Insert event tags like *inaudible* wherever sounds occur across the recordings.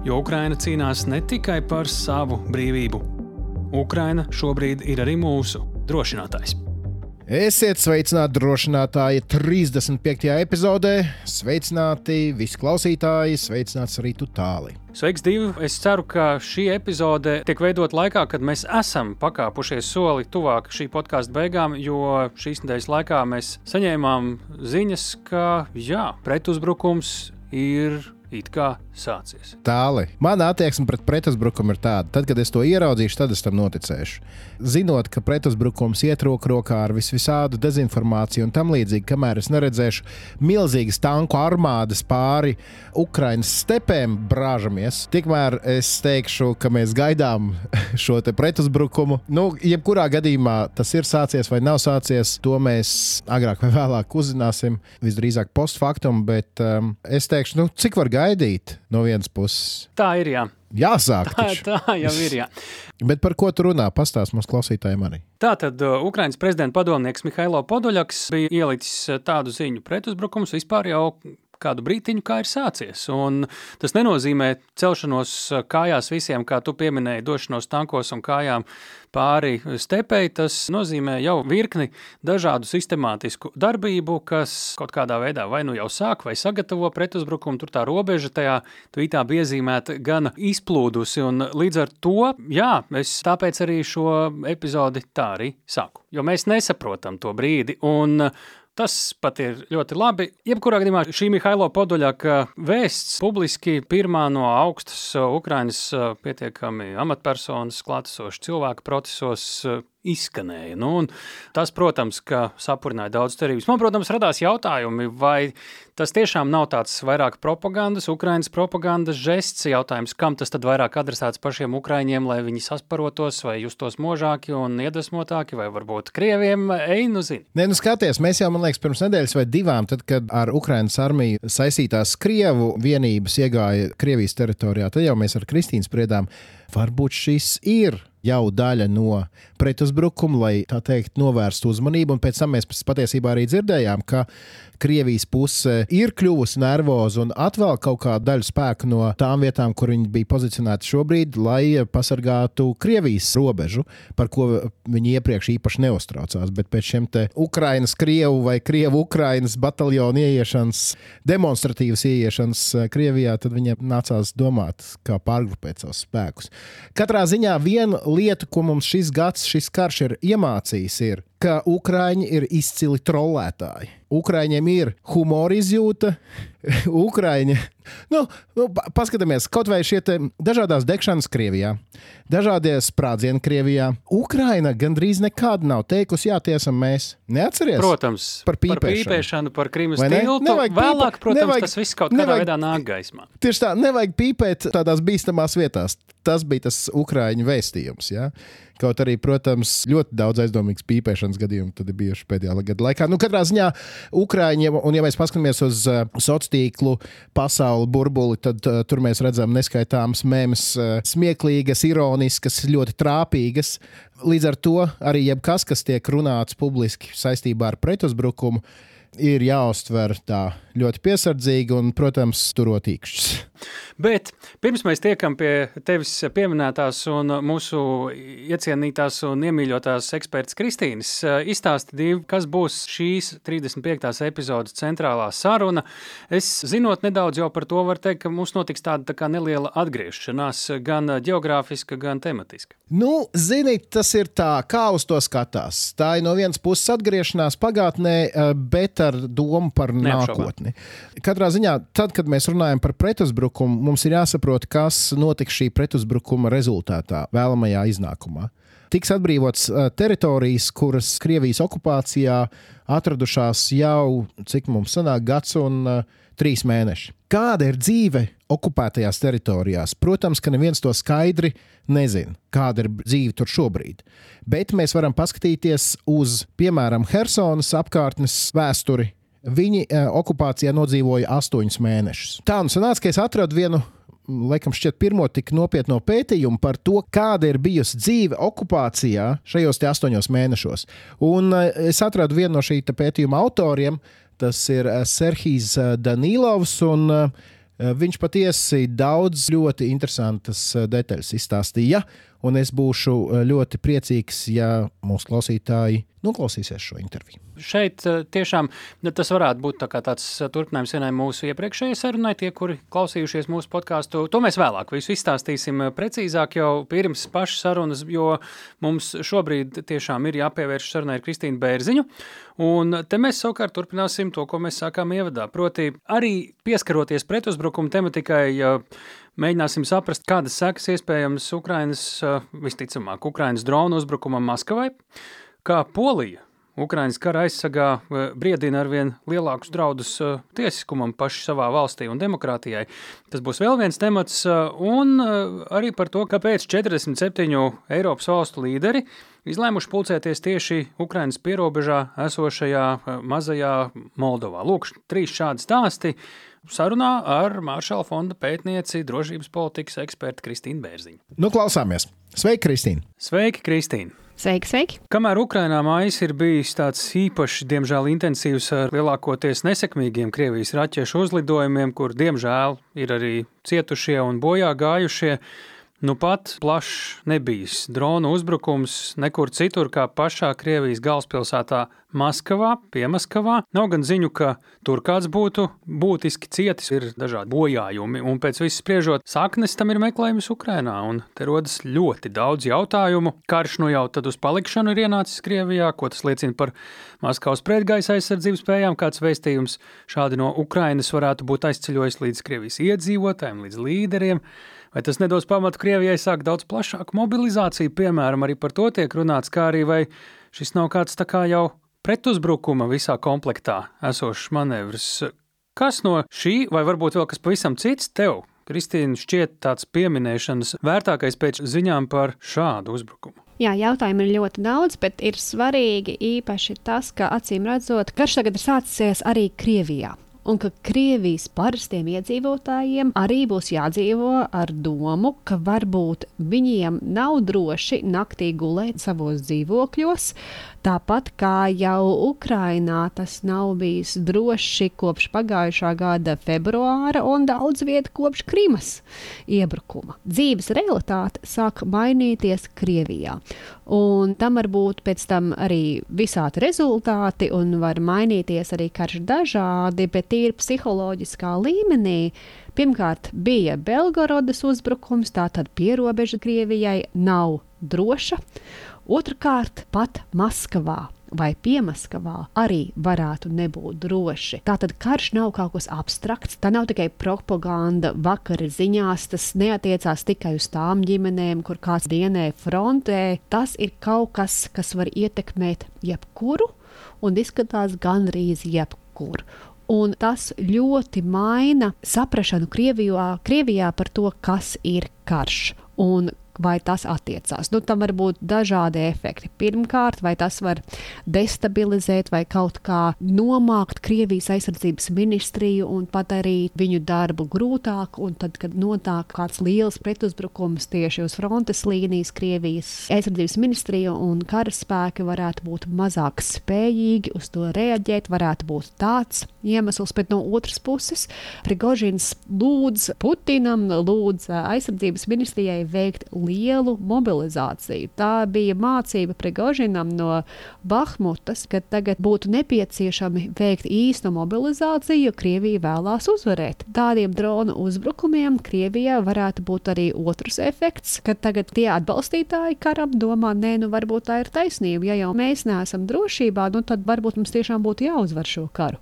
Jo Ukraina cīnās ne tikai par savu brīvību. Ukraina šobrīd ir arī mūsu drošinātājs. Esiet sveicināti drošinātāji 35. epizodē. Sveicināti visi klausītāji, sveicināts arī tu tālāk. Sveiks, divi! Es ceru, ka šī epizode tiek veidota laikā, kad mēs esam pakāpušies soli tuvāk šī podkāstu beigām, jo šīs nedēļas laikā mēs saņēmām ziņas, ka jā, pretuzbrukums ir it kā sācies. Tāli. Mana attieksme pret pretuzbrukumu ir tāda, tad, kad es to ieraudzīšu, tad es tam noticēšu. Zinot, ka pretuzbrukums iet roku rokā ar visvisādu dezinformāciju un tam līdzīgi, kamēr es neredzēšu milzīgas tanku armādas pāri Ukraiņas stepēm brāžamies, tikmēr es teikšu, ka mēs gaidām *laughs* šo pretuzbrukumu. Nu, jebkurā gadījumā tas ir sācies vai nav sācies, to mēs agrāk vai vēlāk uzzināsim. Visdrīzāk postfaktum, bet um, es teikšu, nu, cik var gaidīt no vienas puses. Tā ir jā. Jāsāk. Tā, tā jau ir. Jā. *laughs* Bet par ko tu runā? Pastāst mums klausītājiem arī. Tātad uh, Ukraiņas prezidenta padomnieks Mihailo Podoļaks bija ielicis uh, tādu ziņu pretuzbrukums vispār jau kādu brīdiņu, kā ir sācies. Un tas nenozīmē celšanos uh, kājās visiem, kā tu pieminēji, došanos tankos un kājām pāri stepei. Tas nozīmē jau virkni dažādu sistemātisku darbību, kas kaut kādā veidā vai nu jau sāk vai sagatavo pretuzbrukumu. Tur tā robeža tajā tvītā bija iezīmēta gan izplūdusi, un līdz ar to, jā, es tāpēc arī šo epizodi tā arī saku. Jo mēs nesaprotam to brīdi, un Tas pat ir ļoti labi. Jebkurā gadījumā šī Mihailo Podoļaka vēsts publiski pirmā no augstas Ukrainas pietiekami amatpersonas klātesošas cilvēku procesos izskanēja. Nu, tas, protams, sapurināja daudz cerības. Man, protams, radās jautājumi, vai tas tiešām nav tāds vairāk propagandas, Ukraiņas propagandas žests. Jautājums, kam tas tad vairāk adresēts pašiem Ukraiņiem, lai viņi sasparotos, vai justos možāki un iedvesmotāki, vai varbūt Krieviem, ej, nu zini. Nē, nu skaties, mēs jau, man liekas, pirms nedēļas vai divām, tad, kad ar Ukraiņas armiju saistītās Krievu vienības iegāja Krievijas teritorijā, tad jau mēs ar Kristīnu spriedām, varbūt šis ir jau daļa no pretuzbrukuma, lai tā teikt, novērstu uzmanību. Un pēc tam mēs patiesībā arī dzirdējām, ka Krievijas puse ir kļuvusi nervoza un atvēl kaut kādu daļu spēku no tām vietām, kur viņi bija pozicionēti šobrīd, lai pasargātu Krievijas robežu, par ko viņi iepriekš īpaši neuztraucās. Bet pēc šiem te Ukrainas, Krievu vai Krievu Ukrainas bataljonu ieiešanas, demonstratīvas ieiešanas eh, Krievijā, tad viņiem nācās domāt, kā pārgrupēt savus spēkus. Katrā ziņā viena lieta, ko mums šis gads, šis karš ir iemācījis, ir, ka Ukrāņi ir izcili trollētāji. Ukrāņiem ir humora izjūta, *laughs* Ukrāņi. Nu, nu, paskatāmies, kaut vai šie dažādas degšanas Krievijā, dažādie sprādzieni Krievijā. Ukraina gandrīz nekad nav teikusi, jā, tie esam mēs. Neatceries? Protams, par pīpēšanu, par, pīpēšanu, par Krimas tiltu. Vēlāk, protams, nevajag, tas viss kaut kādā nevajag, veidā nāk gaismā. Tieši tā, nevajag pīpēt tādās bīstamās vietās. Tas bija tas Ukrāņu vēstījums. Ja? Kaut arī, protams, ļoti daudz aizdomīgas pīpēšanas gadījumu tad ir bijuši pēdējā gada laikā. Nu, katrā ziņā Ukrāņiem, un ja mēs paskatāmies uz uh, sociālo tīklu pasauli burbuli, tad uh, tur mēs redzam neskaitāmas mēmas, uh, smieklīgas, ironiskas, ļoti trāpīgas. Līdz ar to arī jebkas, kas tiek runāts publiski saistībā ar pretuzbrukumu, ir jāuztver tā ļoti piesardzīgi un, protams, turot īkšķus. Bet pirms mēs tiekam pie tevis pieminētās un mūsu iecienītās un iemīļotās eksperts Kristīnas, izstāsti divi, kas būs šīs 35. epizodes centrālā saruna. Es zinot nedaudz jau par to, var teikt, ka mums notiks tāda tā kā neliela atgriešanās, gan geogrāfiska, gan tematiska. Nu, zini, tas ir tā, kā uz to skatās. Tā ir no vienas puses atgriešanās pagātnē, bet ar domu par nākotni. Katrā ziņā, tad, kad mēs runājam par pretuzbrukumu, mums ir jāsaprot, kas notiks šī pretuzbrukuma rezultātā, vēlamajā iznākumā. Tiks atbrīvotas teritorijas, kuras Krievijas okupācijā atradušās jau, cik mums sanāk, gads un uh, trīs mēneši. Kāda ir dzīve okupētajās teritorijās. Protams, ka neviens to skaidri nezina, kāda ir dzīve tur šobrīd. Bet mēs varam paskatīties uz, piemēram, Helsonas apkārtnes vēsturi. Viņi uh, okupācijā nodzīvoja astoņus mēnešus. Tā nu sanāca, ka es atradu vienu laikam, šķiet, pirmo tik nopietno pētījumu par to, kāda ir bijusi dzīve okupācijā šajos astoņos mēnešos. Un es atradu vienu no šī pētījuma autoriem, tas ir Serhijas Danilovs. Un, Viņš patiesi daudz ļoti interesantas detaļas izstāstīja, un es būšu ļoti priecīgs, ja mūsu klausītāji noklausīsies šo interviju. Šeit eh, tiešām nu, tas varētu būt tā tāds eh, turpinājums vienai mūsu iepriekšējai sarunai, tie, kuri klausījušies mūsu podkāstu. To mēs vēlāk visu izstāstīsim eh, precīzāk jau pirms pašas sarunas, jo mums šobrīd tiešām ir jāpievērš sarunai ar Kristīnu Bērziņu. Un te mēs savukārt turpināsim to, ko mēs sākām ievadā. Proti, arī pieskaroties pretuzbrukuma tematikai, mēģināsim saprast, kādas sekas iespējams Ukrainas, visticamāk, Ukrainas dronu uzbrukumam Maskavai kā Polija Ukraiņas kara aizsargā eh, briedina ar vien lielākus draudus eh, tiesiskumam paši savā valstī un demokrātijai. Tas būs vēl viens temats, eh, un arī par to, kāpēc 47 Eiropas valstu līderi izlēmuši pulcēties tieši Ukraiņas pierobežā esošajā mazajā Moldovā. Lūk, trīs šādi stāsti. Sarunā ar Māršala fonda pētnieci, drošības politikas ekspertu Kristīnu Bērziņu. Nu, klausāmies! Sveiki, Kristīne! Sveiki, Kristīne! Sveiki, sveiki! Kamēr Ukrainā mājas ir bijis tāds īpašs, diemžēl intensīvs ar lielākoties nesekmīgiem Krievijas raķešu uzlidojumiem, kur diemžēl ir arī cietušie un bojā gājušie, Nu pat plašs nebijis drona uzbrukums nekur citur kā pašā Krievijas galvaspilsētā Maskavā, Piemaskavā. Nav gan ziņu, ka tur kāds būtu būtiski cietis, ir dažādi bojājumi, un pēc viss spriežot, saknes tam ir meklējums Ukrainā, un te rodas ļoti daudz jautājumu. Karš nu jau tad uz palikšanu ir ienācis Krievijā, ko tas liecina par Maskavas pretgaisa aizsardzības spējām, kāds vēstījums šādi no Ukrainas varētu būt aizceļojis līdz Krievijas iedzīvotājiem, līdz līderiem. Vai tas nedos pamatu Krievijai sākt daudz plašāku mobilizāciju, piemēram, arī par to tiek runāts, kā arī vai šis nav kāds tā kā jau pretuzbrukuma visā komplektā esošs manevrs. Kas no šī, vai varbūt vēl kas pavisam cits tev, Kristīna, šķiet tāds pieminēšanas vērtākais pēc ziņām par šādu uzbrukumu? Jā, jautājumu ir ļoti daudz, bet ir svarīgi īpaši tas, ka acīm redzot, karš tagad ir sācies arī Krievijā un ka Krievijas parastiem iedzīvotājiem arī būs jādzīvo ar domu, ka varbūt viņiem nav droši naktī gulēt savos dzīvokļos, Tāpat kā jau Ukrainā tas nav bijis droši kopš pagājušā gada februāra un daudz vietu kopš Krimas iebrukuma. Dzīves realitāte sāk mainīties Krievijā. Un tam var būt pēc tam arī visādi rezultāti, un var mainīties arī karš dažādi, bet tīri psiholoģiskā līmenī. Pirmkārt, bija Belgorodas uzbrukums, tātad pierobeža Krievijai nav droša. Otrakārt, pat Maskavā vai Piemaskavā arī varētu nebūt droši. Tātad karš nav kaut kas abstrakts, tā nav tikai propaganda, vakara ziņās, tas neatiecās tikai uz tām ģimenēm, kur kāds dienē frontē. Tas ir kaut kas, kas var ietekmēt jebkuru un izskatās gandrīz jebkuru. Un tas ļoti maina saprāšanu Krievijā, Krievijā par to, kas ir karš. Un vai tas attiecās. Nu, tam var būt dažādi efekti. Pirmkārt, vai tas var destabilizēt vai kaut kā nomākt Krievijas aizsardzības ministriju un padarīt viņu darbu grūtāku, tad, kad nonāk kāds liels pretuzbrukums tieši uz frontes līnijas, Krievijas aizsardzības ministrija un karaspēki varētu būt mazāk spējīgi uz to reaģēt, varētu būt tāds iemesls, bet no otras puses Prigožins lūdz Putinam, lūdz aizsardzības ministrijai veikt lielu mobilizāciju. Tā bija mācība Prigožinam no Bahmutas, ka tagad būtu nepieciešami veikt īstu mobilizāciju, jo Krievija vēlās uzvarēt. Tādiem dronu uzbrukumiem Krievijā varētu būt arī otrs efekts, ka tagad tie atbalstītāji karam domā, nē, nu varbūt tā ir taisnība. Ja jau mēs neesam drošībā, nu tad varbūt mums tiešām būtu jāuzvar šo karu.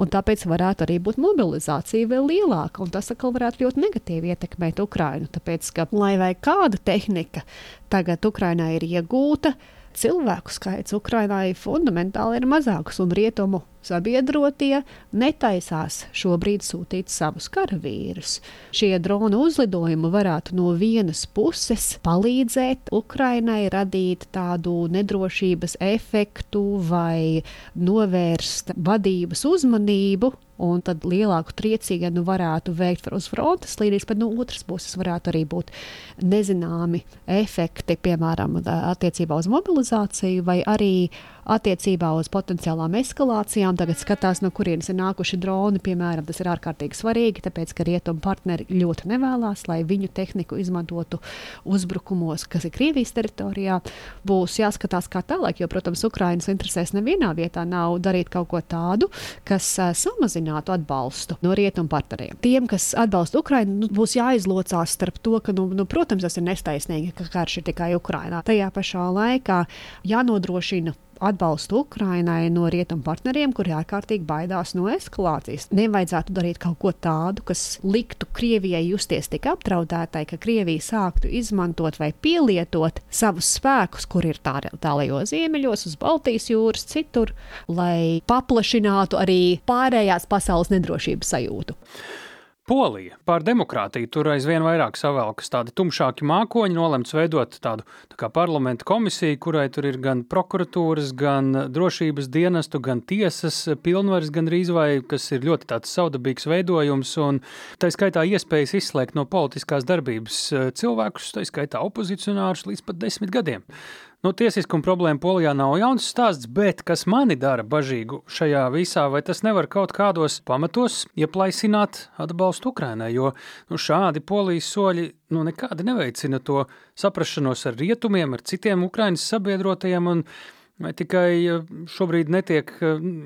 Un tāpēc varētu arī būt mobilizācija vēl lielāka, un tas atkal varētu ļoti negatīvi ietekmēt Ukrainu. Tāpēc, ka, lai vai kāda tehnika tagad Ukrainā ir iegūta, cilvēku skaits Ukrainai fundamentāli ir mazāks un rietumu sabiedrotie netaisās šobrīd sūtīt savus karavīrus. Šie drona uzlidojumi varētu no vienas puses palīdzēt Ukrainai radīt tādu nedrošības efektu vai novērst vadības uzmanību un tad lielāku triecienu varētu veikt uz frontes līnijas, bet no otras puses varētu arī būt nezināmi efekti, piemēram, attiecībā uz mobilizāciju vai arī attiecībā uz potenciālām eskalācijām. Tagad skatās, no kurienes ir nākuši droni. Piemēram, tas ir ārkārtīgi svarīgi, tāpēc, ka rietumu partneri ļoti nevēlas, lai viņu tehniku izmantotu uzbrukumos, kas ir Krievijas teritorijā. Būs jāskatās, kā tālāk, jo, protams, Ukraiņas interesēs nevienā vietā nav darīt kaut ko tādu, kas uh, samazinātu atbalstu no rietumu partneriem. Tiem, kas atbalsta Ukraiņu, nu, būs jāizlocās starp to, ka, nu, nu, protams, tas ir nestaisnīgi, ka karš ir tikai Ukrainā. Tajā pašā laikā jānodrošina atbalstu Ukrainai no rietumu partneriem, kuri ārkārtīgi baidās no eskalācijas. Nevajadzētu darīt kaut ko tādu, kas liktu Krievijai justies tik apdraudētai, ka Krievija sāktu izmantot vai pielietot savus spēkus, kur ir tālajos ziemeļos, uz Baltijas jūras, citur, lai paplašinātu arī pārējās pasaules nedrošības sajūtu. Polija par demokrātiju tur aizvien vairāk savelkas tādi tumšāki mākoņi, nolemts veidot tādu tā parlamentu komisiju, kurai tur ir gan prokuratūras, gan drošības dienestu, gan tiesas pilnvaras, gan arī vai, kas ir ļoti tāds saudabīgs veidojums, un tā skaitā iespējas izslēgt no politiskās darbības cilvēkus, tā skaitā opozicionārus līdz pat desmit gadiem. Nu, tiesiskuma problēma Polijā nav jauns stāsts, bet kas mani dara bažīgu šajā visā, vai tas nevar kaut kādos pamatos ieplaisināt atbalstu Ukrainai, jo nu, šādi Polijas soļi nu, nekādi neveicina to saprašanos ar rietumiem, ar citiem Ukraiņas sabiedrotajiem. Un, Vai tikai šobrīd netiek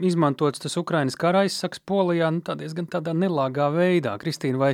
izmantots tas Ukraiņas kara aizsaks Polijā nu, tā diezgan tādā nelāgā veidā? Kristīna, vai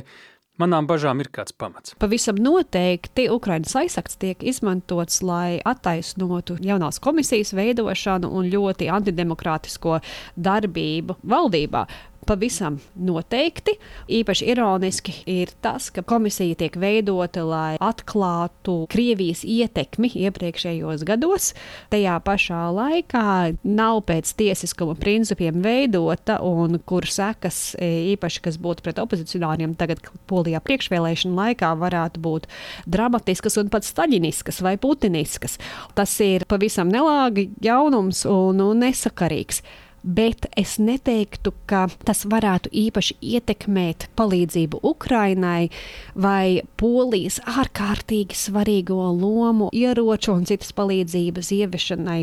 Manām bažām ir kāds pamats. Pavisam noteikti Ukraiņas aizsakts tiek izmantots, lai attaisnotu jaunās komisijas veidošanu un ļoti antidemokrātisko darbību valdībā. Pavisam noteikti. Īpaši ironiski ir tas, ka komisija tiek veidota, lai atklātu Krievijas ietekmi iepriekšējos gados. Tajā pašā laikā nav pēc tiesiskuma principiem veidota, un kur sekas e, īpaši, kas būtu pret opozicionāriem tagad Polijā priekšvēlēšana laikā, varētu būt dramatiskas un pat staļiniskas vai putiniskas. Tas ir pavisam nelāgi jaunums un, un nesakarīgs bet es neteiktu, ka tas varētu īpaši ietekmēt palīdzību Ukrainai vai Polijas ārkārtīgi svarīgo lomu ieroču un citas palīdzības ieviešanai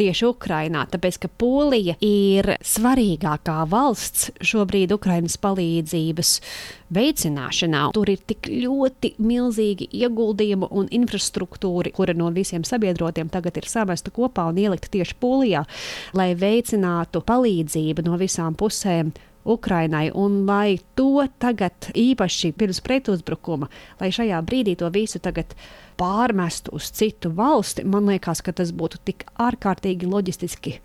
tieši Ukrainā, tāpēc ka Polija ir svarīgākā valsts šobrīd Ukrainas palīdzības veicināšanā. Tur ir tik ļoti milzīgi ieguldījumi un infrastruktūra, kura no visiem sabiedrotiem tagad ir samesta kopā un ielikta tieši Polijā, lai veicinātu palīdzību no visām pusēm. Ukrainai, un lai to tagad, īpaši pirms pretuzbrukuma, lai šajā brīdī to visu tagad pārmestu uz citu valsti, man liekas, ka tas būtu tik ārkārtīgi loģistiski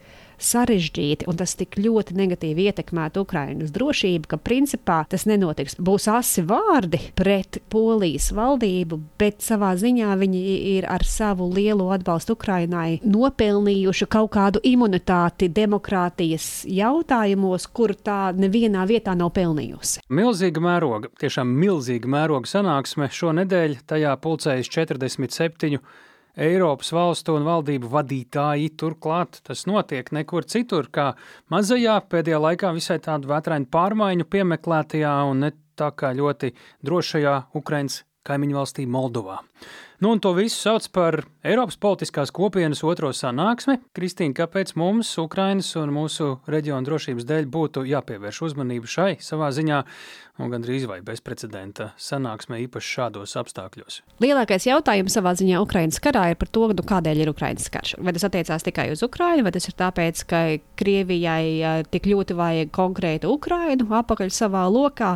sarežģīti un tas tik ļoti negatīvi ietekmētu Ukraiņas drošību, ka principā tas nenotiks. Būs asi vārdi pret Polijas valdību, bet savā ziņā viņi ir ar savu lielo atbalstu Ukraiņai nopelnījuši kaut kādu imunitāti demokrātijas jautājumos, kur tā nevienā vietā nav pelnījusi. Milzīga mēroga, tiešām milzīga mēroga sanāksme šonadēļ tajā pulcējas 47 Eiropas valstu un valdību vadītāji. Turklāt tas notiek nekur citur, kā mazajā pēdējā laikā visai tādu vētrainu pārmaiņu piemeklētajā un ne tā kā ļoti drošajā Ukraiņas kaimiņu valstī Moldovā. Nu, un to visu sauc par Eiropas politiskās kopienas otro sanāksmi. Kristīna, kāpēc mums, Ukrainas un mūsu reģiona drošības dēļ, būtu jāpievērš uzmanība šai savā ziņā un gandrīz vai bezprecedenta sanāksmē, īpaši šādos apstākļos? Lielākais jautājums savā ziņā Ukraiņas karā ir par to, nu, kādēļ ir Ukraiņas karš. Vai tas attiecās tikai uz Ukraiņu, vai tas ir tāpēc, ka Krievijai tik ļoti vajag konkrētu Ukraiņu apakaļ savā lokā,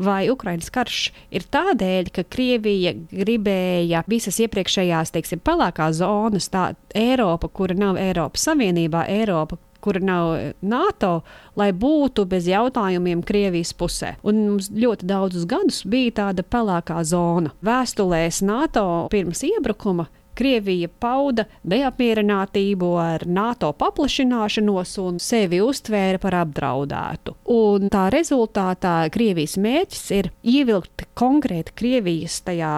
vai Ukraiņas karš ir tādēļ, ka Krievija gribēja visas iepriekšējās, teiksim, pelēkās zonas, tā Eiropa, kura nav Eiropas Savienībā, Eiropa, kura nav NATO, lai būtu bez jautājumiem Krievijas pusē. Un mums ļoti daudzus gadus bija tāda pelēkā zona. Vēstulēs NATO pirms iebrukuma Krievija pauda neapmierinātību ar NATO paplašināšanos un sevi uztvēra par apdraudētu. Un tā rezultātā Krievijas mērķis ir ievilkt konkrēti Krievijas tajā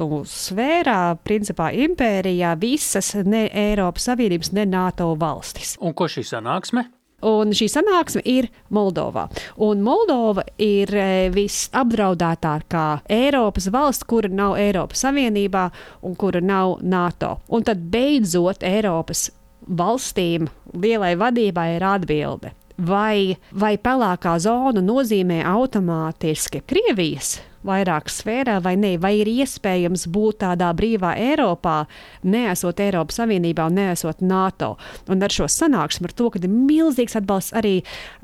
nu, sfērā, principā impērijā, visas ne Eiropas Savienības, ne NATO valstis. Un ko šī sanāksme? Un šī sanāksme ir Moldovā. Un Moldova ir e, visapdraudētākā Eiropas valsts, kura nav Eiropas Savienībā un kura nav NATO. Un tad beidzot Eiropas valstīm, lielai vadībai ir atbilde. Vai, vai pelēkā zona nozīmē automātiski Krievijas vairāk sfērā, vai ne, vai ir iespējams būt tādā brīvā Eiropā, neesot Eiropas Savienībā un neesot NATO. Un ar šo sanāksmu, ar to, ka ir milzīgs atbalsts arī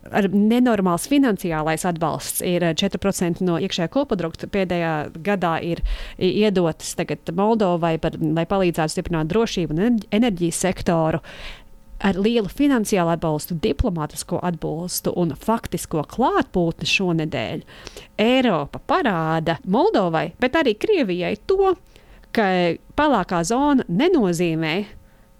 ar nenormāls finansiālais atbalsts, ir 4% no iekšējā koprodukta pēdējā gadā ir iedotas Moldovai, par, lai palīdzētu stiprināt drošību un enerģijas sektoru ar lielu finansiālu atbalstu, diplomātisko atbalstu un faktisko klātbūtni šonadēļ, Eiropa parāda Moldovai, bet arī Krievijai to, ka pelēkā zona nenozīmē,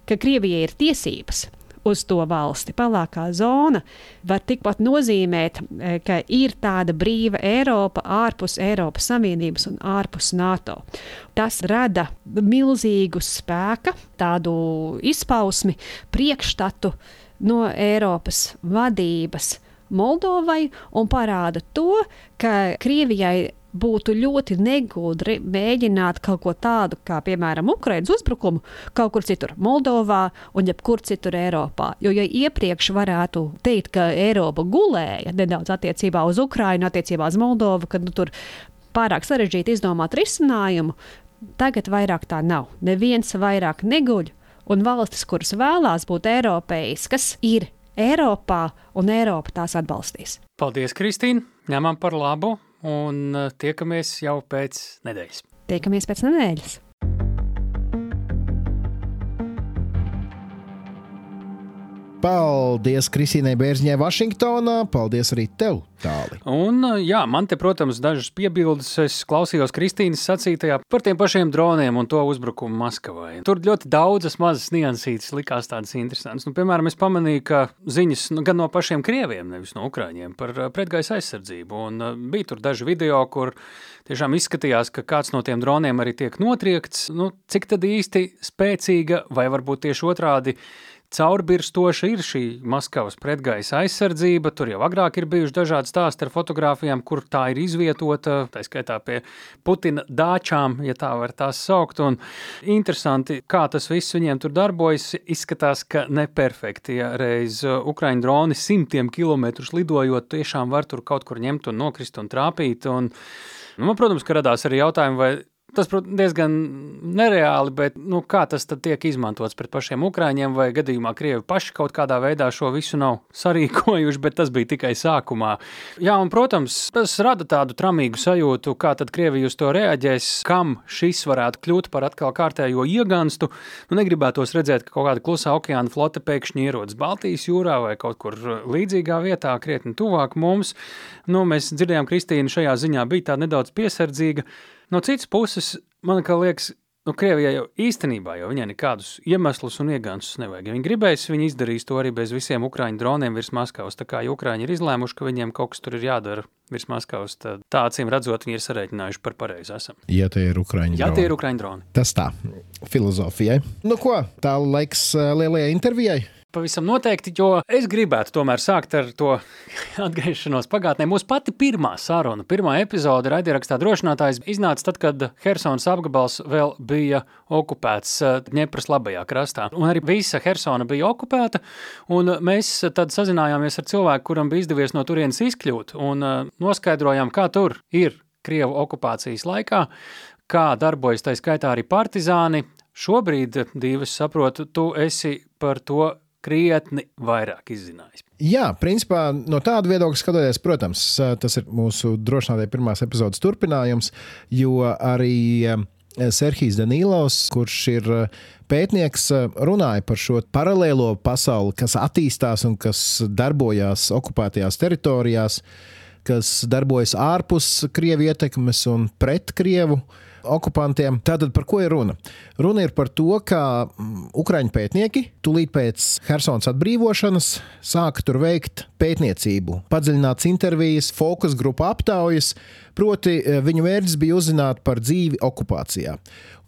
ka Krievijai ir tiesības uz to valsti. Pelēkā zona var tikpat nozīmēt, e, ka ir tāda brīva Eiropa ārpus Eiropas Savienības un ārpus NATO. Tas rada milzīgu spēka, tādu izpausmi, priekšstatu no Eiropas vadības. Moldovai un parāda to, ka Krievijai būtu ļoti negudri mēģināt kaut ko tādu, kā piemēram Ukraiņas uzbrukumu, kaut kur citur, Moldovā un jebkur citur Eiropā. Jo, ja iepriekš varētu teikt, ka Eiropa gulēja nedaudz attiecībā uz Ukraiņu, attiecībā uz Moldovu, kad nu, tur pārāk sarežģīti izdomāt risinājumu, tagad vairāk tā nav. Neviens vairāk neguļ, un valstis, kuras vēlās būt eiropeiskas, ir Eiropā, un Eiropa tās atbalstīs. Paldies, Kristīne! Ņemam par labu un eh, tiekamies jau pēc nedēļas. Tiekamies pēc nedēļas! Paldies Kristīnai Bērziņai Vašingtonā. Paldies arī tev, Tāli. Un, jā, man te, protams, dažas piebildes. Es klausījos Kristīnas sacītajā par tiem pašiem droniem un to uzbrukumu Maskavai. Tur ļoti daudzas mazas niansītas likās tādas interesantas. Nu, piemēram, es pamanīju, ka ziņas nu, gan no pašiem krieviem, nevis no ukrāņiem, par pretgaisa aizsardzību. Un, bija tur daži video, kur tiešām izskatījās, ka kāds no tiem droniem arī tiek notriekts. Nu, cik tad īsti spēcīga vai varbūt tieši otrādi? Caurbirstoša ir šī Maskavas pretgaisa aizsardzība. Tur jau agrāk ir bijuši dažādi stāsti ar fotografijām, kur tā ir izvietota, tā skaitā pie Putina dāčām, ja tā var tās saukt. Un interesanti, kā tas viss viņiem tur darbojas. Izskatās, ka neperfekti. Ja reiz Ukraiņu droni simtiem kilometrus lidojot, tiešām var tur kaut kur ņemt un nokrist un trāpīt. Un, nu, man, protams, ka radās arī jautājumi, vai Tas, protams, diezgan nereāli, bet nu, kā tas tiek izmantots pret pašiem ukrāņiem, vai gadījumā Krievi paši kaut kādā veidā šo visu nav *laughs* sarīkojuši, bet tas bija tikai sākumā. Jā, un, protams, tas rada tādu tramīgu sajūtu, kā tad Krievija uz to reaģēs, kam šis varētu kļūt par atkal kārtējo ieganstu. Nu, negribētos redzēt, ka kaut kāda klusā okeāna flote pēkšņi ierodas Baltijas jūrā vai kaut kur līdzīgā vietā, krietni tuvāk mums. Nu, mēs dzirdējām, Kristīna šajā ziņā bija tā nedaudz piesardzīga. No citas puses, man liekas, nu, Krievijai jau īstenībā jau viņai nekādus iemeslus un iegānsus nevajag. Ja viņi gribēs, viņi izdarīs to arī bez visiem ukrāņu droniem virs Maskavas. Tā kā ja ukrāņi ir izlēmuši, ka viņiem kaut kas tur ir jādara virs Maskavas, tad tā acīm redzot, viņi ir sarēķinājuši par pareizi esam. Ja tie ir ukrāņu ja droni. Ja tie ir ukrāņu droni. Tas tā, filozofijai. Nu ko, tā laiks eh, lielajai intervijai pavisam noteikti, jo es gribētu tomēr sākt ar to *laughs* atgriešanos pagātnē. Mūsu pati pirmā saruna, pirmā epizode raidierakstā drošinātājs iznāca tad, kad Hersons apgabals vēl bija okupēts Dņepras eh, labajā krastā. Un arī visa Hersona bija okupēta, un mēs tad sazinājāmies ar cilvēku, kuram bija izdevies no turienes izkļūt, un eh, noskaidrojām, kā tur ir Krievu okupācijas laikā, kā darbojas tā skaitā arī partizāni. Šobrīd, Dīvis, saprotu, tu esi par to krietni vairāk izzinājis. Jā, principā no tāda viedokļa skatoties, protams, tas ir mūsu drošinātāja pirmās epizodes turpinājums, jo arī eh, Serhijas Danīlovs, kurš ir eh, pētnieks, eh, runāja par šo paralēlo pasauli, kas attīstās un kas darbojas okupētajās teritorijās, kas darbojas ārpus Krievijas ietekmes un pret Krievu okupantiem. Tātad par ko ir runa? Runa ir par to, ka mm, Ukrāņu pētnieki tūlīt pēc Helsinas atbrīvošanas sāka tur veikt pētniecību, padziļināts intervijas, fokus grupu aptaujas. Proti, eh, viņu mērķis bija uzzināt par dzīvi okupācijā.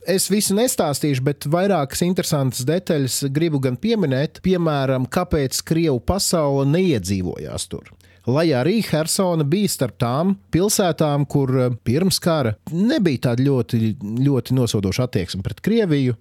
Es visu nestāstīšu, bet vairākas interesantas detaļas gribu gan pieminēt. Piemēram, kāpēc Krievu pasaule neiedzīvojās tur lai arī Helsona bija starp tām pilsētām, kur eh, pirms kara nebija tāda ļoti, ļoti nosodoša attieksme pret Krieviju.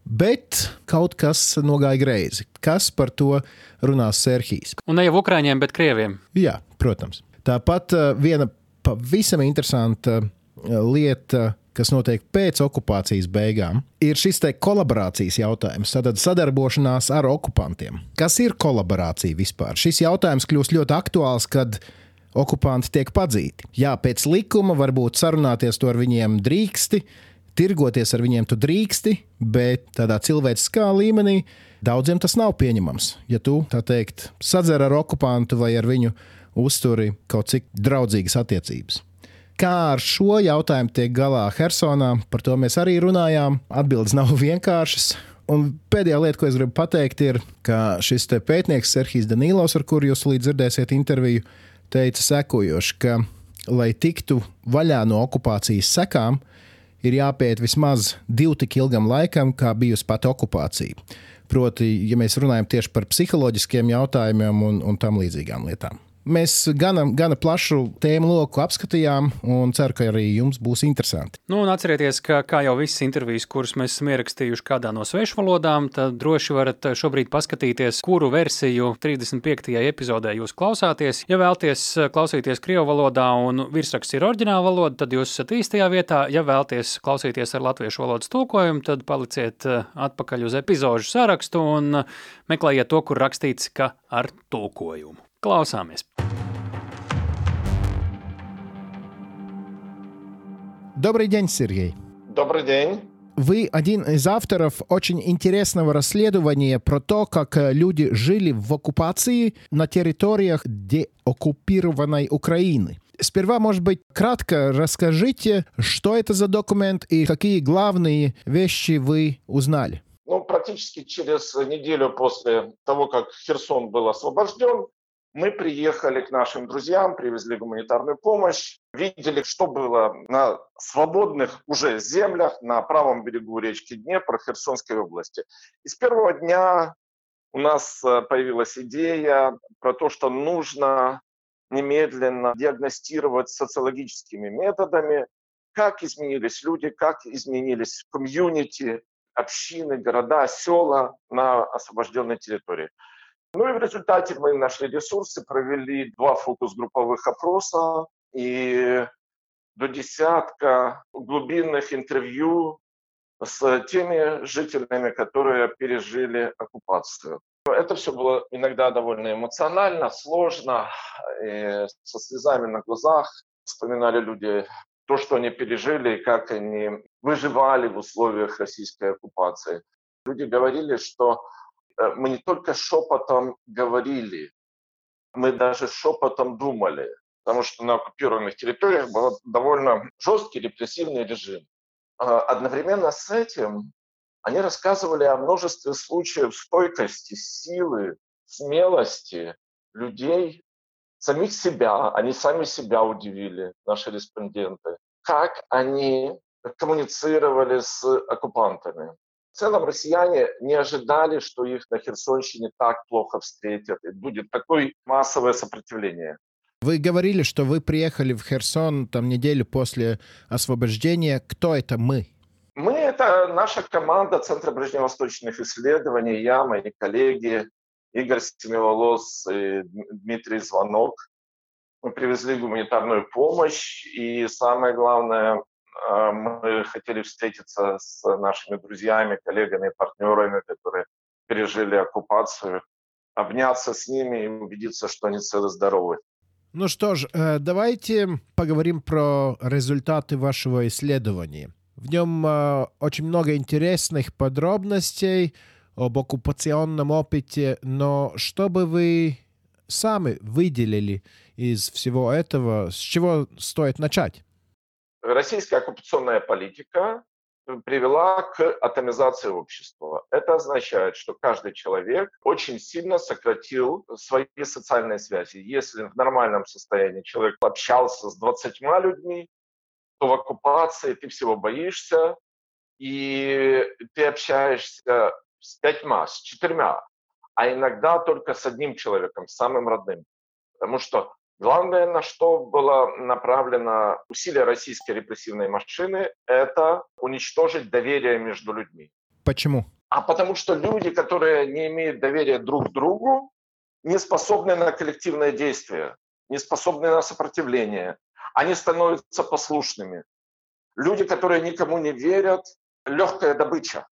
Bet kaut kas nogāja greizi. Kas par to runās Serhijas? Un ne jau Ukrāņiem, bet Krieviem. Jā, protams. Tāpat eh, viena pavisam interesanta eh, lieta kas notiek pēc okupācijas beigām, ir šis te kolaborācijas jautājums, tad sadarbošanās ar okupantiem. Kas ir kolaborācija vispār? Šis jautājums kļūst ļoti aktuāls, kad okupanti tiek padzīti. Jā, pēc likuma varbūt sarunāties to ar viņiem drīksti, tirgoties ar viņiem tu drīksti, bet tādā cilvēciskā līmenī daudziem tas nav pieņemams. Ja tu, tā teikt, sadzer ar okupantu vai ar viņu uzturi kaut cik draudzīgas attiecības. Kā ar šo jautājumu tiek galā Helsonā, par to mēs arī runājām. Atbildes nav vienkāršas. Un pēdējā lieta, ko es gribu pateikt, ir, ka šis pētnieks Serhijas Danilovs, ar kuru jūs līdz dzirdēsiet interviju, teica sekojoši, ka, lai tiktu vaļā no okupācijas sekām, ir jāpiet vismaz divu tik ilgam laikam, kā bijusi pati okupācija. Proti, ja mēs runājam tieši par psiholoģiskiem jautājumiem un, un tam līdzīgām lietām. Mēs gana, gana plašu tēmu loku apskatījām, un ceru, ka arī jums būs interesanti. Nu, atcerieties, ka kā jau visas intervijas, kuras mēs esam ierakstījuši kādā no svešu valodām, tad droši varat šobrīd paskatīties, kuru versiju 35. epizodē jūs klausāties. Ja vēlaties klausīties krievu valodā un virsraksts ir oriģināla valoda, tad jūs esat īstajā vietā. Ja vēlaties klausīties ar latviešu valodas tulkojumu, tad paliciet atpakaļ uz epizodu sarakstu un meklējiet to, kur rakstīts, ka ar tulkojumu. Klausāmies! Добрый день, Сергей. Добрый день. Вы один из авторов очень интересного расследования про то, как люди жили в оккупации на территориях деоккупированной Украины. Сперва, может быть, кратко расскажите, что это за документ и какие главные вещи вы узнали. Ну, практически через неделю после того, как Херсон был освобожден, мы приехали к нашим друзьям, привезли гуманитарную помощь, видели, что было на свободных уже землях на правом берегу речки Днепр Херсонской области. И с первого дня у нас э, появилась идея про то, что нужно немедленно диагностировать социологическими методами, как изменились люди, как изменились комьюнити, общины, города, села на освобожденной территории. Ну и в результате мы нашли ресурсы, провели два фокус-групповых опроса и до десятка глубинных интервью с теми жителями, которые пережили оккупацию. Это все было иногда довольно эмоционально, сложно, и со слезами на глазах вспоминали люди то, что они пережили, и как они выживали в условиях российской оккупации. Люди говорили, что мы не только шепотом говорили, мы даже шепотом думали, потому что на оккупированных территориях был довольно жесткий репрессивный режим. А одновременно с этим они рассказывали о множестве случаев стойкости, силы, смелости людей, самих себя. Они сами себя удивили, наши респонденты. Как они коммуницировали с оккупантами. Целом россияне не ожидали, что их на Херсонщине так плохо встретят, и будет такое массовое сопротивление. Вы говорили, что вы приехали в Херсон там неделю после освобождения. Кто это мы? Мы — это наша команда Центра ближневосточных исследований, я, мои коллеги, Игорь Семиволос и Дмитрий Звонок. Мы привезли гуманитарную помощь, и самое главное, мы хотели встретиться с нашими друзьями, коллегами, партнерами, которые пережили оккупацию, обняться с ними и убедиться, что они целы-здоровы. Ну что ж, э, давайте поговорим про результаты вашего исследования. В нем э, очень много интересных подробностей об оккупационном опыте, но что бы вы сами выделили из всего этого, с чего стоит начать? Российская оккупационная политика привела к атомизации общества. Это означает, что каждый человек очень сильно сократил свои социальные связи. Если в нормальном состоянии человек общался с 20 людьми, то в оккупации ты всего боишься, и ты общаешься с пятьма, с четырьмя, а иногда только с одним человеком, самым родным. Потому что Главное, на что было направлено усилие российской репрессивной машины, это уничтожить доверие между людьми. Почему? А потому что люди, которые не имеют доверия друг к другу, не способны на коллективное действие, не способны на сопротивление. Они становятся послушными. Люди, которые никому не верят, легкая добыча.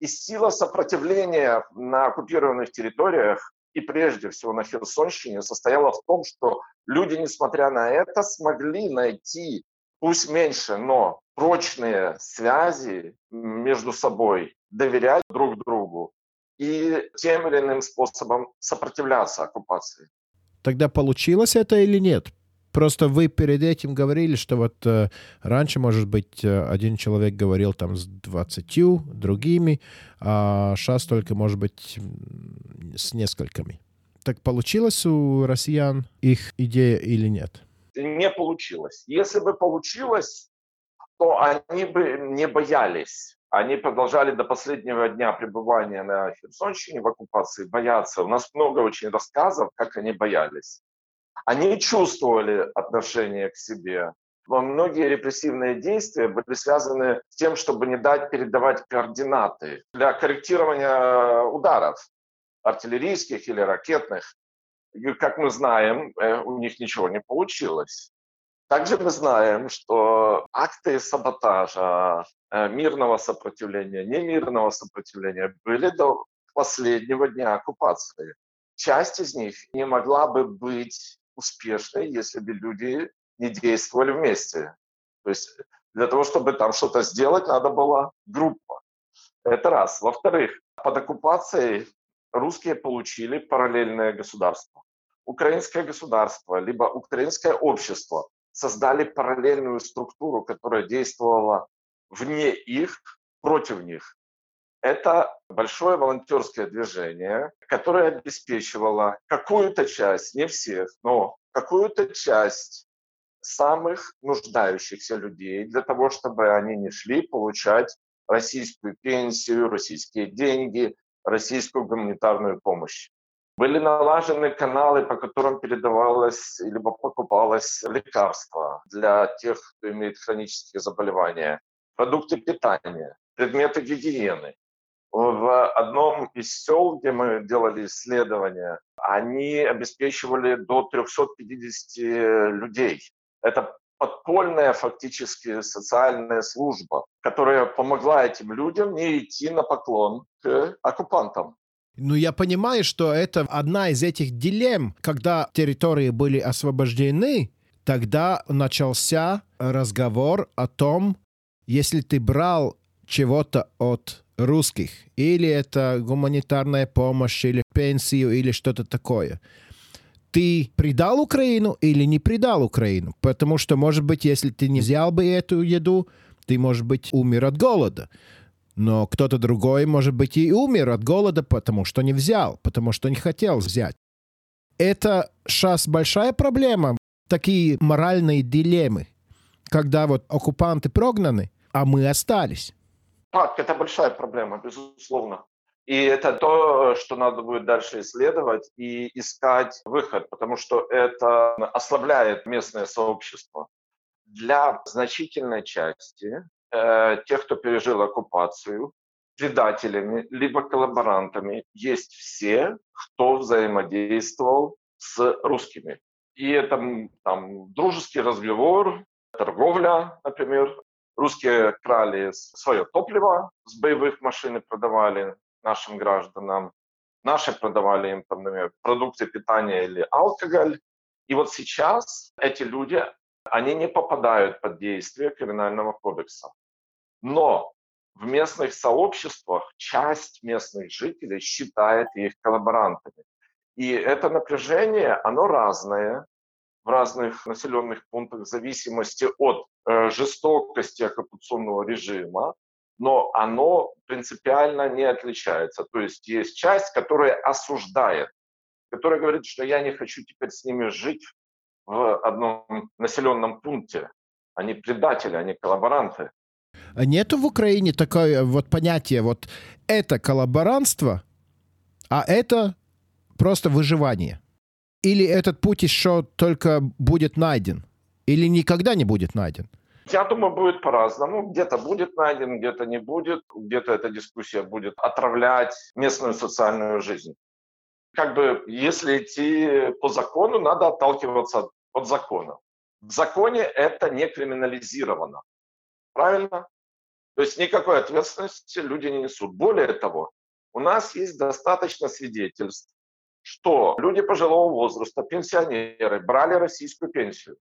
И сила сопротивления на оккупированных территориях и прежде всего на Херсонщине состояла в том, что люди, несмотря на это, смогли найти, пусть меньше, но прочные связи между собой, доверять друг другу и тем или иным способом сопротивляться оккупации. Тогда получилось это или нет? Просто вы перед этим говорили, что вот э, раньше, может быть, э, один человек говорил там с двадцатью другими, а сейчас только, может быть, с несколькими. Так получилось у россиян их идея или нет? Не получилось. Если бы получилось, то они бы не боялись. Они продолжали до последнего дня пребывания на Херсонщине в оккупации бояться. У нас много очень рассказов, как они боялись. Они чувствовали отношение к себе. Но многие репрессивные действия были связаны с тем, чтобы не дать передавать координаты для корректирования ударов артиллерийских или ракетных. И, как мы знаем, э, у них ничего не получилось. Также мы знаем, что акты саботажа, э, мирного сопротивления, немирного сопротивления были до последнего дня оккупации. Часть из них не могла бы быть успешной, если бы люди не действовали вместе. То есть для того, чтобы там что-то сделать, надо была группа. Это раз. Во-вторых, под оккупацией русские получили параллельное государство. Украинское государство, либо украинское общество создали параллельную структуру, которая действовала вне их, против них. Это большое волонтерское движение, которое обеспечивало какую-то часть, не всех, но какую-то часть самых нуждающихся людей для того, чтобы они не шли получать российскую пенсию, российские деньги, российскую гуманитарную помощь. Были налажены каналы, по которым передавалось либо покупалось лекарства для тех, кто имеет хронические заболевания, продукты питания, предметы гигиены в одном из сел, где мы делали исследования, они обеспечивали до 350 людей. Это подпольная фактически социальная служба, которая помогла этим людям не идти на поклон к оккупантам. Ну, я понимаю, что это одна из этих дилемм. Когда территории были освобождены, тогда начался разговор о том, если ты брал чего-то от русских, или это гуманитарная помощь, или пенсию, или что-то такое. Ты предал Украину или не предал Украину? Потому что, может быть, если ты не взял бы эту еду, ты, может быть, умер от голода. Но кто-то другой, может быть, и умер от голода, потому что не взял, потому что не хотел взять. Это сейчас большая проблема, такие моральные дилеммы, когда вот оккупанты прогнаны, а мы остались. Так, это большая проблема, безусловно. И это то, что надо будет дальше исследовать и искать выход, потому что это ослабляет местное сообщество. Для значительной части э, тех, кто пережил оккупацию, предателями либо коллаборантами есть все, кто взаимодействовал с русскими. И это там, дружеский разговор, торговля, например, Русские крали свое топливо с боевых машин и продавали нашим гражданам. Наши продавали им, там, например, продукты питания или алкоголь. И вот сейчас эти люди, они не попадают под действие криминального кодекса. Но в местных сообществах часть местных жителей считает их коллаборантами. И это напряжение, оно разное. В разных населенных пунктах в зависимости от э, жестокости оккупационного режима, но оно принципиально не отличается. То есть есть часть, которая осуждает, которая говорит, что я не хочу теперь с ними жить в одном населенном пункте. Они предатели, они коллаборанты. А нету в Украине такое вот понятие, вот это коллаборантство, а это просто выживание? Или этот путь еще только будет найден? Или никогда не будет найден? Я думаю, будет по-разному. Где-то будет найден, где-то не будет. Где-то эта дискуссия будет отравлять местную социальную жизнь. Как бы, если идти по закону, надо отталкиваться от закона. В законе это не криминализировано. Правильно? То есть никакой ответственности люди не несут. Более того, у нас есть достаточно свидетельств, что люди пожилого возраста, пенсионеры, брали российскую пенсию,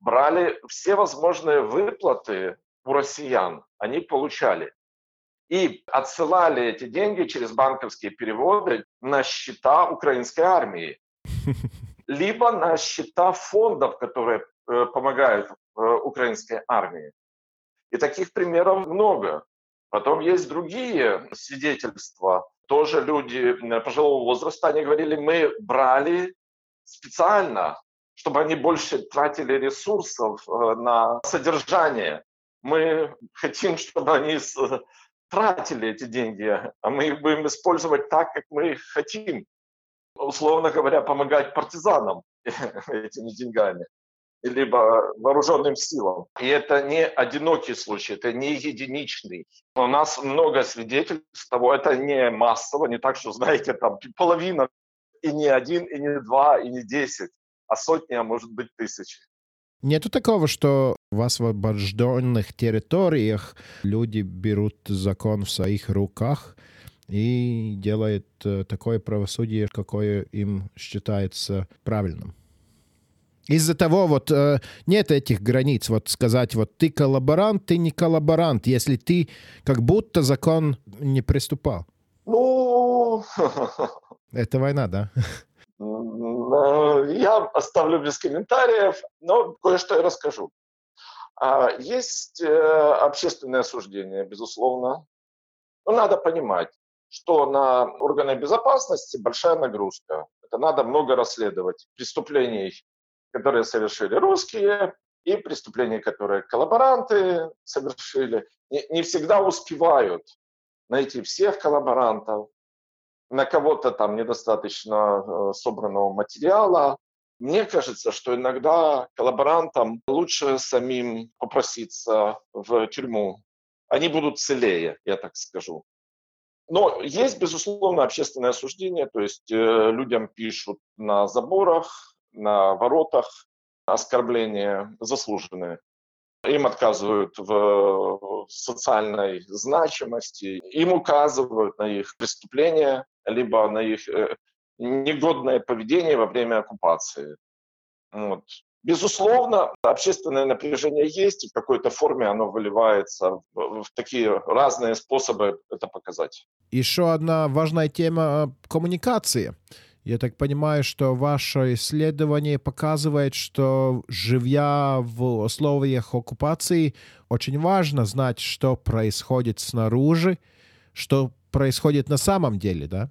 брали все возможные выплаты у россиян, они получали. И отсылали эти деньги через банковские переводы на счета украинской армии, *laughs* либо на счета фондов, которые э, помогают э, украинской армии. И таких примеров много. Потом есть другие свидетельства. Тоже люди пожилого возраста, они говорили, мы брали специально, чтобы они больше тратили ресурсов э, на содержание. Мы хотим, чтобы они тратили эти деньги, а мы их будем использовать так, как мы хотим. Условно говоря, помогать партизанам *laughs* этими деньгами либо вооруженным силам. И это не одинокий случай, это не единичный. У нас много свидетельств того, это не массово, не так, что, знаете, там половина, и не один, и не два, и не десять, а сотни, а может быть тысячи. Нету такого, что в освобожденных территориях люди берут закон в своих руках и делают э, такое правосудие, какое им считается правильным. Из-за того вот э, нет этих границ, вот сказать, вот ты коллаборант, ты не коллаборант, если ты как будто закон не приступал. Ну... Это война, да? Я оставлю без комментариев, но кое-что я расскажу. А, есть э, общественное осуждение, безусловно. Но надо понимать, что на органы безопасности большая нагрузка. Это надо много расследовать преступлений которые совершили русские, и преступления, которые коллаборанты совершили, не, не всегда успевают найти всех коллаборантов, на кого-то там недостаточно э, собранного материала. Мне кажется, что иногда коллаборантам лучше самим попроситься в тюрьму. Они будут целее, я так скажу. Но есть, безусловно, общественное осуждение, то есть э, людям пишут на заборах, на воротах, оскорбления заслуженные. Им отказывают в социальной значимости, им указывают на их преступления, либо на их э, негодное поведение во время оккупации. Вот. Безусловно, общественное напряжение есть, и в какой-то форме оно выливается в, в такие разные способы это показать. Еще одна важная тема коммуникации. Я так понимаю, что ваше исследование показывает, что живя в условиях оккупации, очень важно знать, что происходит снаружи, что происходит на самом деле, да?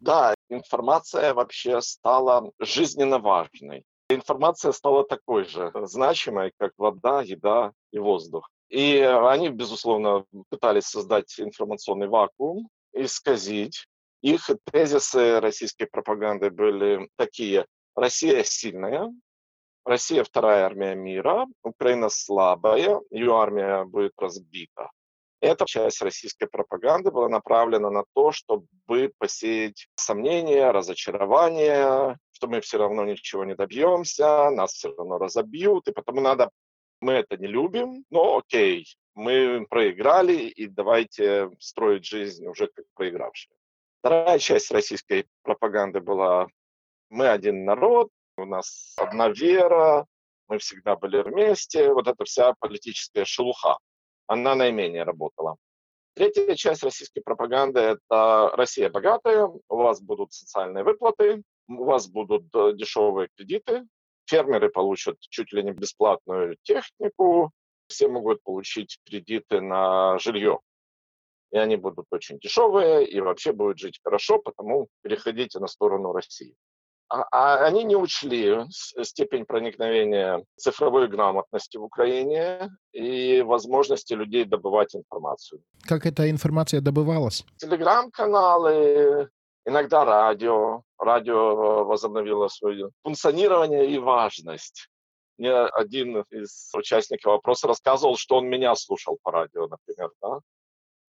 Да, информация вообще стала жизненно важной. Информация стала такой же значимой, как вода, еда и воздух. И они, безусловно, пытались создать информационный вакуум, исказить их тезисы российской пропаганды были такие. Россия сильная, Россия вторая армия мира, Украина слабая, ее армия будет разбита. Эта часть российской пропаганды была направлена на то, чтобы посеять сомнения, разочарование, что мы все равно ничего не добьемся, нас все равно разобьют, и потому надо, мы это не любим, но окей, мы проиграли, и давайте строить жизнь уже как проигравшие. Вторая часть российской пропаганды была «мы один народ», у нас одна вера, мы всегда были вместе. Вот эта вся политическая шелуха, она наименее работала. Третья часть российской пропаганды – это Россия богатая, у вас будут социальные выплаты, у вас будут э, дешевые кредиты, фермеры получат чуть ли не бесплатную технику, все могут получить кредиты на жилье. И они будут очень дешевые, и вообще будет жить хорошо, потому переходите на сторону России. А, а они не учли степень проникновения цифровой грамотности в Украине и возможности людей добывать информацию. Как эта информация добывалась? Телеграм-каналы, иногда радио. Радио возобновило свое функционирование и важность. Мне один из участников вопроса рассказывал, что он меня слушал по радио, например. Да?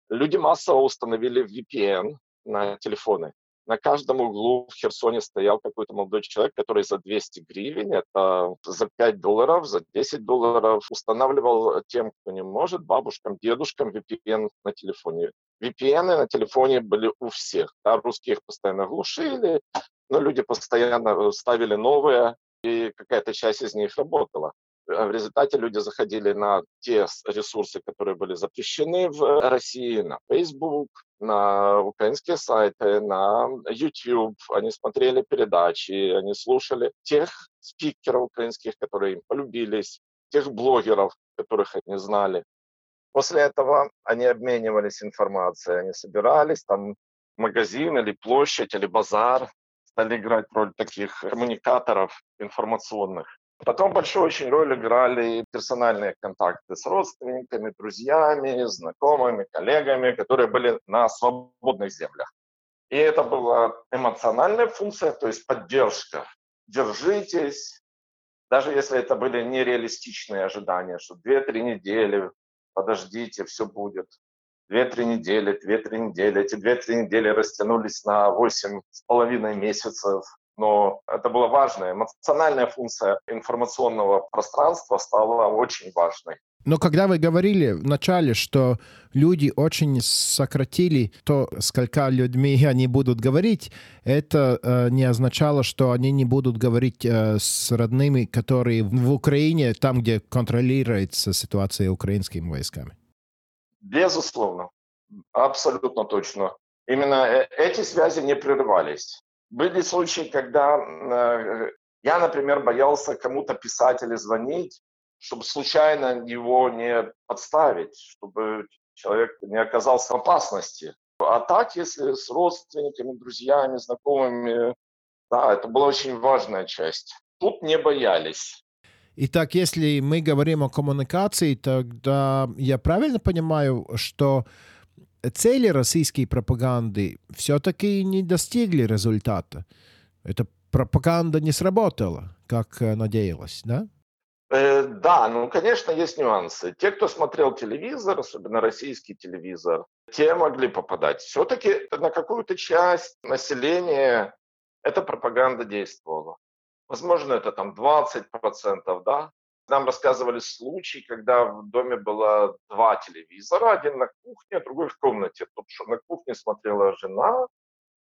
Люди массово установили VPN на телефоны на каждом углу в Херсоне стоял какой-то молодой человек, который за 200 гривен, это за 5 долларов, за 10 долларов устанавливал тем, кто не может, бабушкам, дедушкам VPN на телефоне. VPN на телефоне были у всех. Да, русские их постоянно глушили, но люди постоянно ставили новые, и какая-то часть из них работала. В результате люди заходили на те ресурсы, которые были запрещены в России, на Facebook, на украинские сайты, на YouTube. Они смотрели передачи, они слушали тех спикеров украинских, которые им полюбились, тех блогеров, которых они знали. После этого они обменивались информацией, они собирались, там магазин или площадь или базар стали играть роль таких коммуникаторов информационных. Потом большую очень роль играли персональные контакты с родственниками, друзьями, знакомыми, коллегами, которые были на свободных землях. И это была эмоциональная функция, то есть поддержка. Держитесь, даже если это были нереалистичные ожидания, что 2-3 недели, подождите, все будет. 2-3 недели, 2-3 недели. Эти 2-3 недели растянулись на 8,5 месяцев но это была важная эмоциональная функция информационного пространства стала очень важной. Но когда вы говорили в начале, что люди очень сократили то, сколько людьми *laughs* они будут говорить, это э, не означало, что они не будут говорить э, с родными, которые в Украине, там, где контролируется ситуация украинскими войсками. Безусловно, абсолютно точно. Именно э, эти связи не прерывались. Были случаи, когда э, я, например, боялся кому-то писать или звонить, чтобы случайно его не подставить, чтобы человек не оказался в опасности. А так, если с родственниками, друзьями, знакомыми, да, это была очень важная часть. Тут не боялись. Итак, если мы говорим о коммуникации, тогда я правильно понимаю, что цели российской пропаганды все-таки не достигли результата. Эта пропаганда не сработала, как э, надеялась, да? Э, да, ну, конечно, есть нюансы. Те, кто смотрел телевизор, особенно российский телевизор, те могли попадать. Все-таки на какую-то часть населения эта пропаганда действовала. Возможно, это там 20%, да, нам рассказывали случай, когда в доме было два телевизора, один на кухне, а другой в комнате. Тот, что на кухне смотрела жена,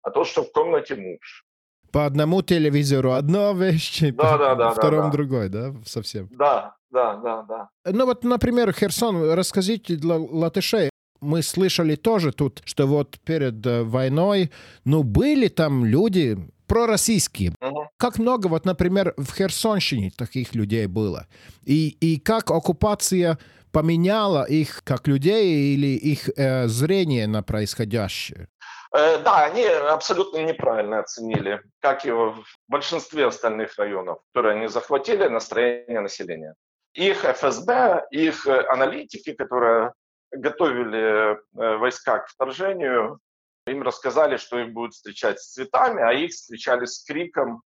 а тот, что в комнате муж. По одному телевизору одна вещь, *laughs* да, по да, да, втором да, другой, да, совсем? Да, да, да, да. Ну вот, например, Херсон, расскажите для латышей, мы слышали тоже тут, что вот перед э, войной, ну, были там люди, пророссийские. Угу. Как много, вот, например, в Херсонщине таких людей было. И, и как оккупация поменяла их как людей или их э, зрение на происходящее? Э, да, они абсолютно неправильно оценили, как и в большинстве остальных районов, которые они захватили, настроение населения. Их ФСБ, их аналитики, которые готовили э, войска к вторжению, им рассказали, что их будут встречать с цветами, а их встречали с криком,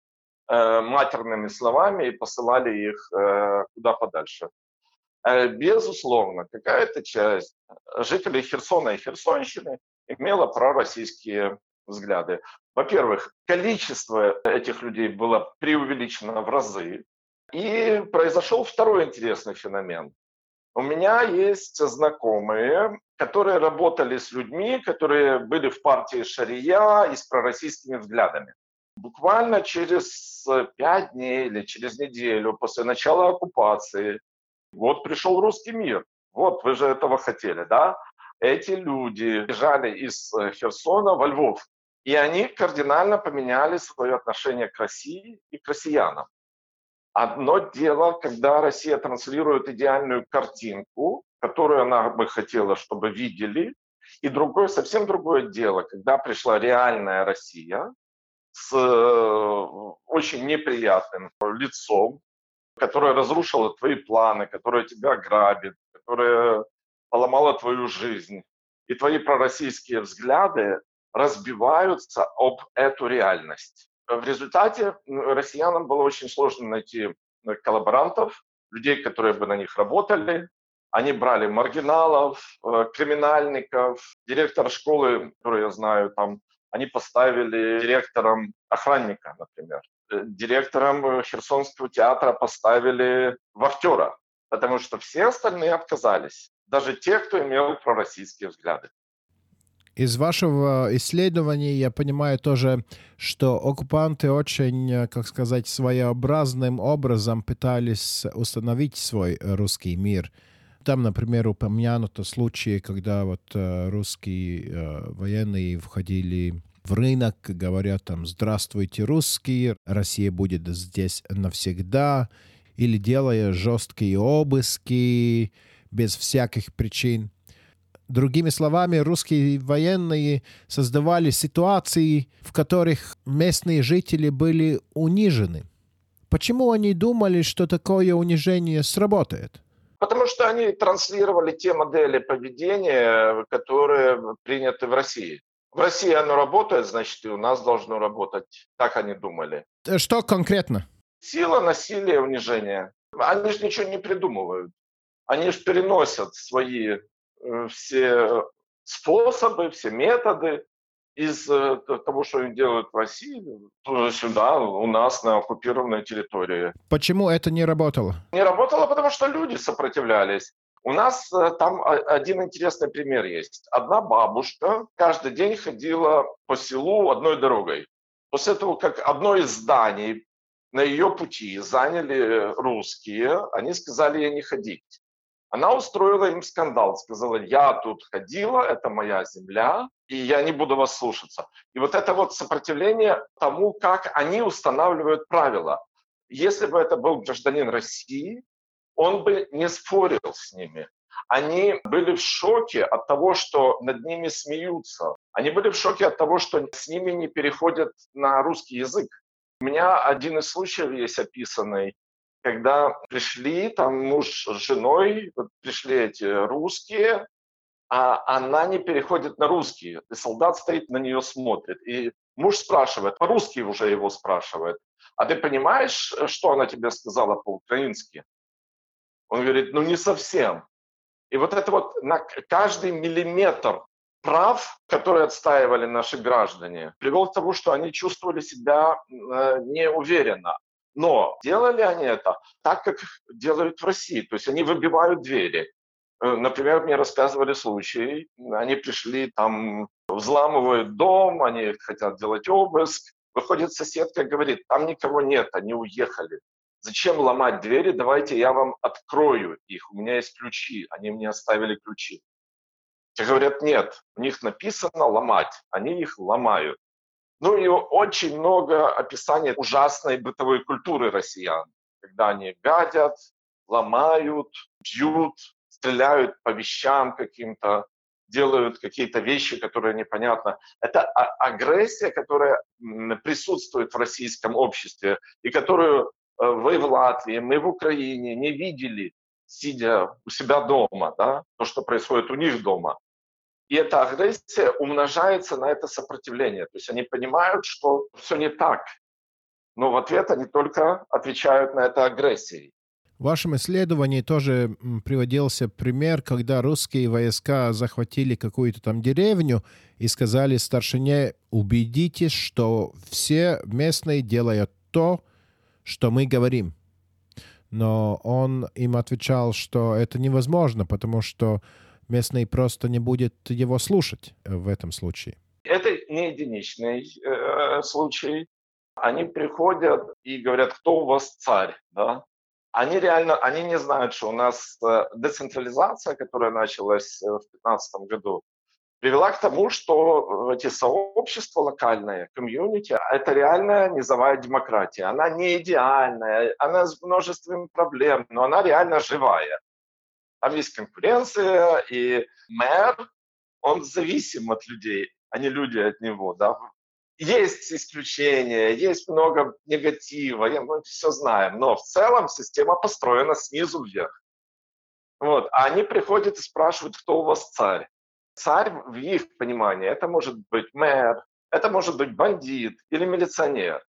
э, матерными словами и посылали их э, куда подальше. Э, безусловно, какая-то часть жителей Херсона и Херсонщины имела пророссийские взгляды. Во-первых, количество этих людей было преувеличено в разы. И произошел второй интересный феномен. У меня есть знакомые, которые работали с людьми, которые были в партии Шария и с пророссийскими взглядами. Буквально через пять дней или через неделю после начала оккупации, вот пришел русский мир. Вот, вы же этого хотели, да? Эти люди бежали из Херсона во Львов. И они кардинально поменяли свое отношение к России и к россиянам. Одно дело, когда Россия транслирует идеальную картинку, которую она бы хотела, чтобы видели, и другое, совсем другое дело, когда пришла реальная Россия с э, очень неприятным лицом, которая разрушила твои планы, которая тебя грабит, которая поломала твою жизнь. И твои пророссийские взгляды разбиваются об эту реальность. В результате россиянам было очень сложно найти э, коллаборантов, людей, которые бы на них работали. Они брали маргиналов, э, криминальников, директор школы, которую я знаю, там, они поставили директором охранника, например. Э, директором Херсонского театра поставили вахтера, потому что все остальные отказались, даже те, кто имел пророссийские взгляды. Из вашего исследования я понимаю тоже, что оккупанты очень, как сказать, своеобразным образом пытались установить свой русский мир. Там, например, упомянуто случаи, когда вот э, русские э, военные входили в рынок, говорят там «Здравствуйте, русские, Россия будет здесь навсегда», или делая жесткие обыски без всяких причин. Другими словами, русские военные создавали ситуации, в которых местные жители были унижены. Почему они думали, что такое унижение сработает? Потому что они транслировали те модели поведения, которые приняты в России. В России оно работает, значит, и у нас должно работать. Так они думали. Э, что конкретно? Сила, насилие, унижение. Они же ничего не придумывают. Они же переносят свои все способы, все методы из э, того, что делают в России, сюда, у нас на оккупированной территории. Почему это не работало? Не работало, потому что люди сопротивлялись. У нас э, там один интересный пример есть. Одна бабушка каждый день ходила по селу одной дорогой. После того, как одно из зданий на ее пути заняли русские, они сказали ей не ходить. Она устроила им скандал, сказала, я тут ходила, это моя земля, и я не буду вас слушаться. И вот это вот сопротивление тому, как они устанавливают правила. Если бы это был гражданин России, он бы не спорил с ними. Они были в шоке от того, что над ними смеются. Они были в шоке от того, что с ними не переходят на русский язык. У меня один из случаев есть описанный, когда пришли, там муж с женой, вот пришли эти русские, а она не переходит на русский. И солдат стоит на нее смотрит. И муж спрашивает, по-русски уже его спрашивает, а ты понимаешь, что она тебе сказала по-украински? Он говорит, ну не совсем. И вот это вот на каждый миллиметр прав, которые отстаивали наши граждане, привел к тому, что они чувствовали себя э, неуверенно. Но делали они это так, как делают в России. То есть они выбивают двери. Э, например, мне рассказывали случаи, они пришли там, взламывают дом, они хотят делать обыск. Выходит соседка и говорит, там никого нет, они уехали. Зачем ломать двери? Давайте я вам открою их. У меня есть ключи. Они мне оставили ключи. Те говорят, нет, у них написано ломать. Они их ломают. Ну и очень много описаний ужасной бытовой культуры россиян, когда они гадят, ломают, бьют, стреляют по вещам каким-то, делают какие-то вещи, которые непонятно. Это агрессия, которая присутствует в российском обществе и которую э, вы в Латвии, мы в Украине не видели, сидя у себя дома, да, то, что происходит у них дома. И эта агрессия умножается на это сопротивление. То есть они понимают, что все не так. Но в ответ они только отвечают на это агрессией. В вашем исследовании тоже приводился пример, когда русские войска захватили какую-то там деревню и сказали старшине, убедитесь, что все местные делают то, что мы говорим. Но он им отвечал, что это невозможно, потому что местный просто не будет его слушать в этом случае. Это не единичный э, случай. Они приходят и говорят, кто у вас царь, да? Они реально, они не знают, что у нас э, децентрализация, которая началась э, в 2015 году, привела к тому, что эти сообщества локальные, комьюнити, это реальная низовая демократия. Она не идеальная, она с множеством проблем, но она реально живая. Там есть конкуренция, и мэр, он зависим от людей, а не люди от него. Да? Есть исключения, есть много негатива, мы все знаем, но в целом система построена снизу вверх. Вот. А они приходят и спрашивают, кто у вас царь. Царь в их понимании это может быть мэр, это может быть бандит или милиционер,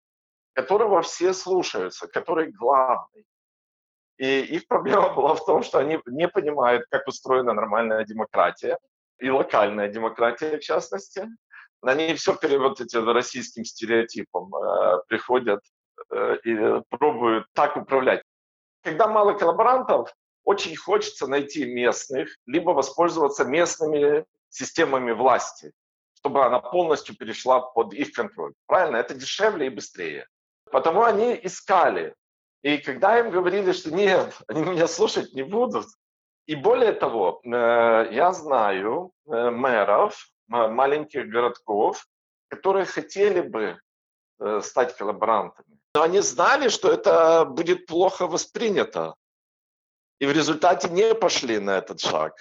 которого все слушаются, который главный. И их проблема *laughs* была в том, что они не понимают, как устроена нормальная демократия, и локальная демократия в частности. Они все вот этим российским стереотипом э, приходят э, и пробуют так управлять. Когда мало коллаборантов, очень хочется найти местных, либо воспользоваться местными системами власти, чтобы она полностью перешла под их контроль. Правильно? Это дешевле и быстрее. Потому они искали. И когда им говорили, что нет, они меня слушать не будут. И более того, э, я знаю э, мэров маленьких городков, которые хотели бы э, стать коллаборантами. Но они знали, что это будет плохо воспринято. И в результате не пошли на этот шаг.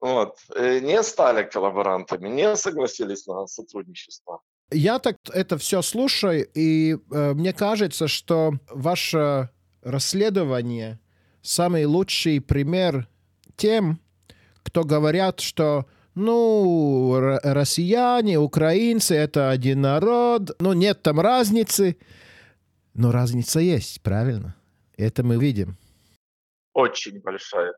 Вот. Не стали коллаборантами, не согласились на сотрудничество. Я так это все слушаю, и э, мне кажется, что ваше расследование самый лучший пример тем, кто говорят, что ну, россияне, украинцы — это один народ, ну, нет там разницы. Но разница есть, правильно? Это мы видим. Очень большая.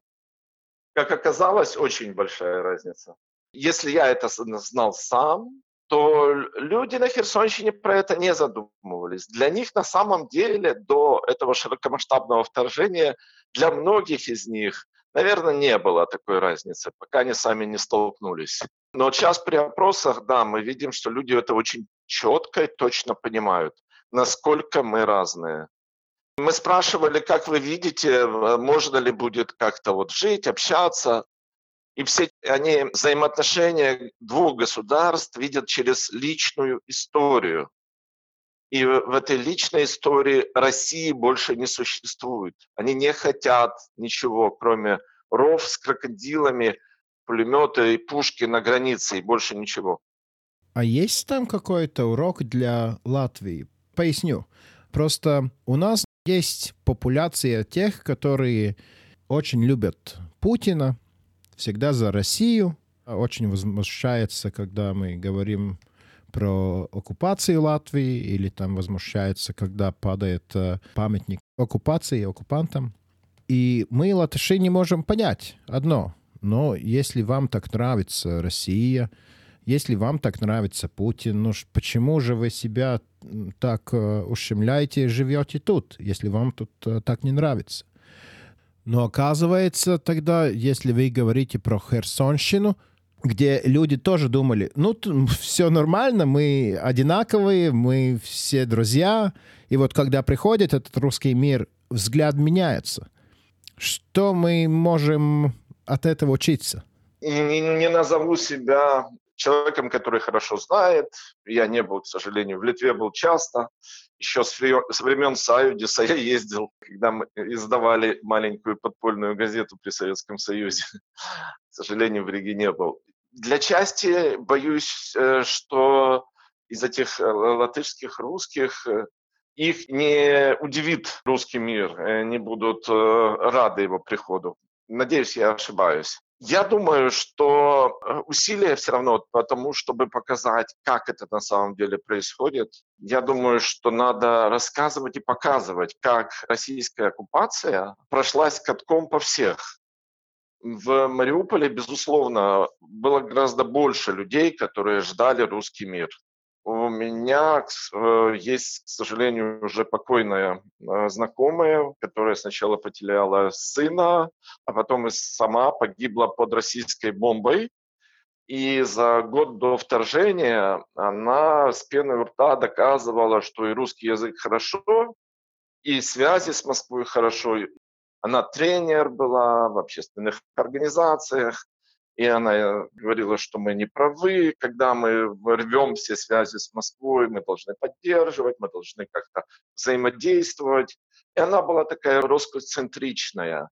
Как оказалось, очень большая разница. Если я это знал сам, то люди на Херсонщине про это не задумывались. Для них на самом деле до этого широкомасштабного вторжения, для многих из них Наверное, не было такой разницы, пока они сами не столкнулись. Но сейчас при опросах, да, мы видим, что люди это очень четко и точно понимают, насколько мы разные. Мы спрашивали, как вы видите, можно ли будет как-то вот жить, общаться. И все они взаимоотношения двух государств видят через личную историю. И в этой личной истории России больше не существует. Они не хотят ничего, кроме ров с крокодилами, пулеметы и пушки на границе, и больше ничего. А есть там какой-то урок для Латвии? Поясню. Просто у нас есть популяция тех, которые очень любят Путина, всегда за Россию, очень возмущается, когда мы говорим про оккупацию Латвии, или там возмущается, когда падает э, памятник оккупации оккупантам. И мы, латыши, не можем понять одно. Но если вам так нравится Россия, если вам так нравится Путин, ну почему же вы себя так э, ущемляете и живете тут, если вам тут э, так не нравится? Но оказывается тогда, если вы говорите про Херсонщину, где люди тоже думали, ну, все нормально, мы одинаковые, мы все друзья. И вот когда приходит этот русский мир, взгляд меняется. Что мы можем от этого учиться? Не, не назову себя человеком, который хорошо знает. Я не был, к сожалению, в Литве был часто. Еще с времен Союза я ездил, когда мы издавали маленькую подпольную газету при Советском Союзе. К сожалению, в Риге не был для части боюсь, э, что из этих э, латышских, русских э, их не удивит русский мир, не будут рады его приходу. Надеюсь, я ошибаюсь. Я думаю, что усилия все равно по тому, чтобы показать, как это на самом деле происходит. Я думаю, что надо рассказывать и показывать, как российская оккупация прошлась катком по всех в Мариуполе, безусловно, было гораздо больше людей, которые ждали русский мир. У меня э, есть, к сожалению, уже покойная э, знакомая, которая сначала потеряла сына, а потом и сама погибла под российской бомбой. И за год до вторжения она с пеной у рта доказывала, что и русский язык хорошо, и связи с Москвой хорошо, она тренер была в общественных организациях. И она говорила, что мы не правы, когда мы рвем все связи с Москвой, мы должны поддерживать, мы должны как-то взаимодействовать. И она была такая роскоцентричная.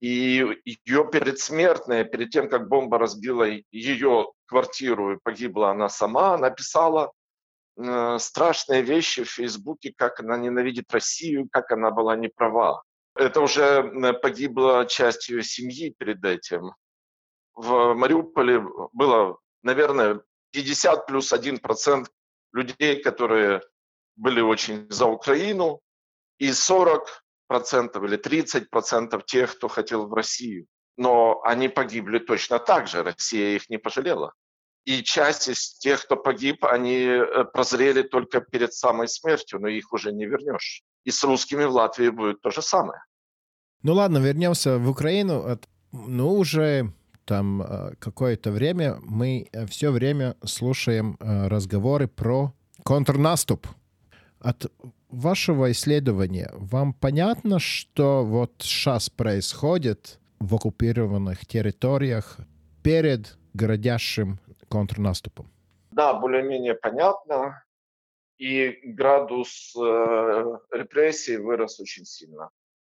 И ее предсмертная, перед тем, как бомба разбила ее квартиру и погибла она сама, написала э, страшные вещи в Фейсбуке, как она ненавидит Россию, как она была неправа. Это уже э, погибла часть ее семьи перед этим в Мариуполе было, наверное, 50 плюс 1 процент людей, которые были очень за Украину, и 40 процентов или 30 процентов тех, кто хотел в Россию. Но они погибли точно так же, Россия их не пожалела. И часть из тех, кто погиб, они э, прозрели только перед самой смертью, но их уже не вернешь. И с русскими в Латвии будет то же самое. Ну ладно, вернемся в Украину. Ну, уже там э, какое-то время мы э, все время слушаем э, разговоры про контрнаступ. От вашего исследования вам понятно, что вот сейчас происходит в оккупированных территориях перед грядящим контрнаступом? Да, более-менее понятно. И градус э, репрессий вырос очень сильно.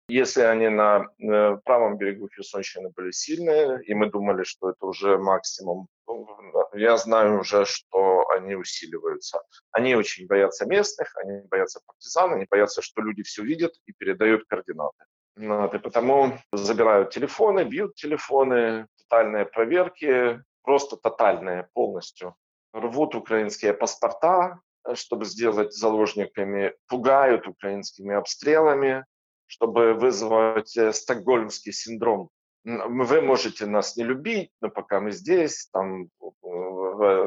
Если они на э, правом берегу Херсонщины были сильные, и мы думали, что это уже максимум, ну, я знаю уже, что они усиливаются. Они очень боятся местных, они боятся партизан, они боятся, что люди все видят и передают координаты. Вот, и потому забирают телефоны, бьют телефоны, тотальные проверки, просто тотальные полностью. Рвут украинские паспорта, э, чтобы сделать заложниками, пугают украинскими обстрелами, чтобы вызвать э, стокгольмский синдром. Вы можете нас не любить, но пока мы здесь, там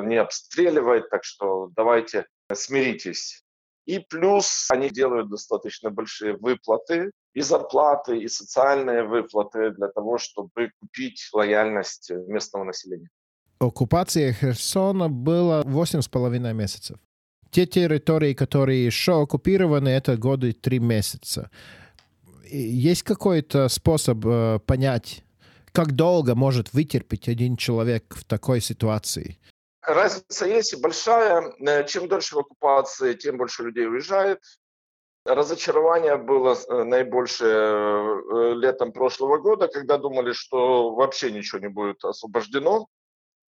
не обстреливает, так что давайте смиритесь. И плюс они делают достаточно большие выплаты, и зарплаты, и социальные выплаты для того, чтобы купить лояльность местного населения. Оккупация Херсона была 8,5 месяцев. Те территории, которые еще оккупированы, это годы 3 месяца есть какой-то способ э, понять, как долго может вытерпеть один человек в такой ситуации? Разница есть большая. Э, чем дольше в оккупации, тем больше людей уезжает. Разочарование было э, наибольшее э, летом прошлого года, когда думали, что вообще ничего не будет освобождено.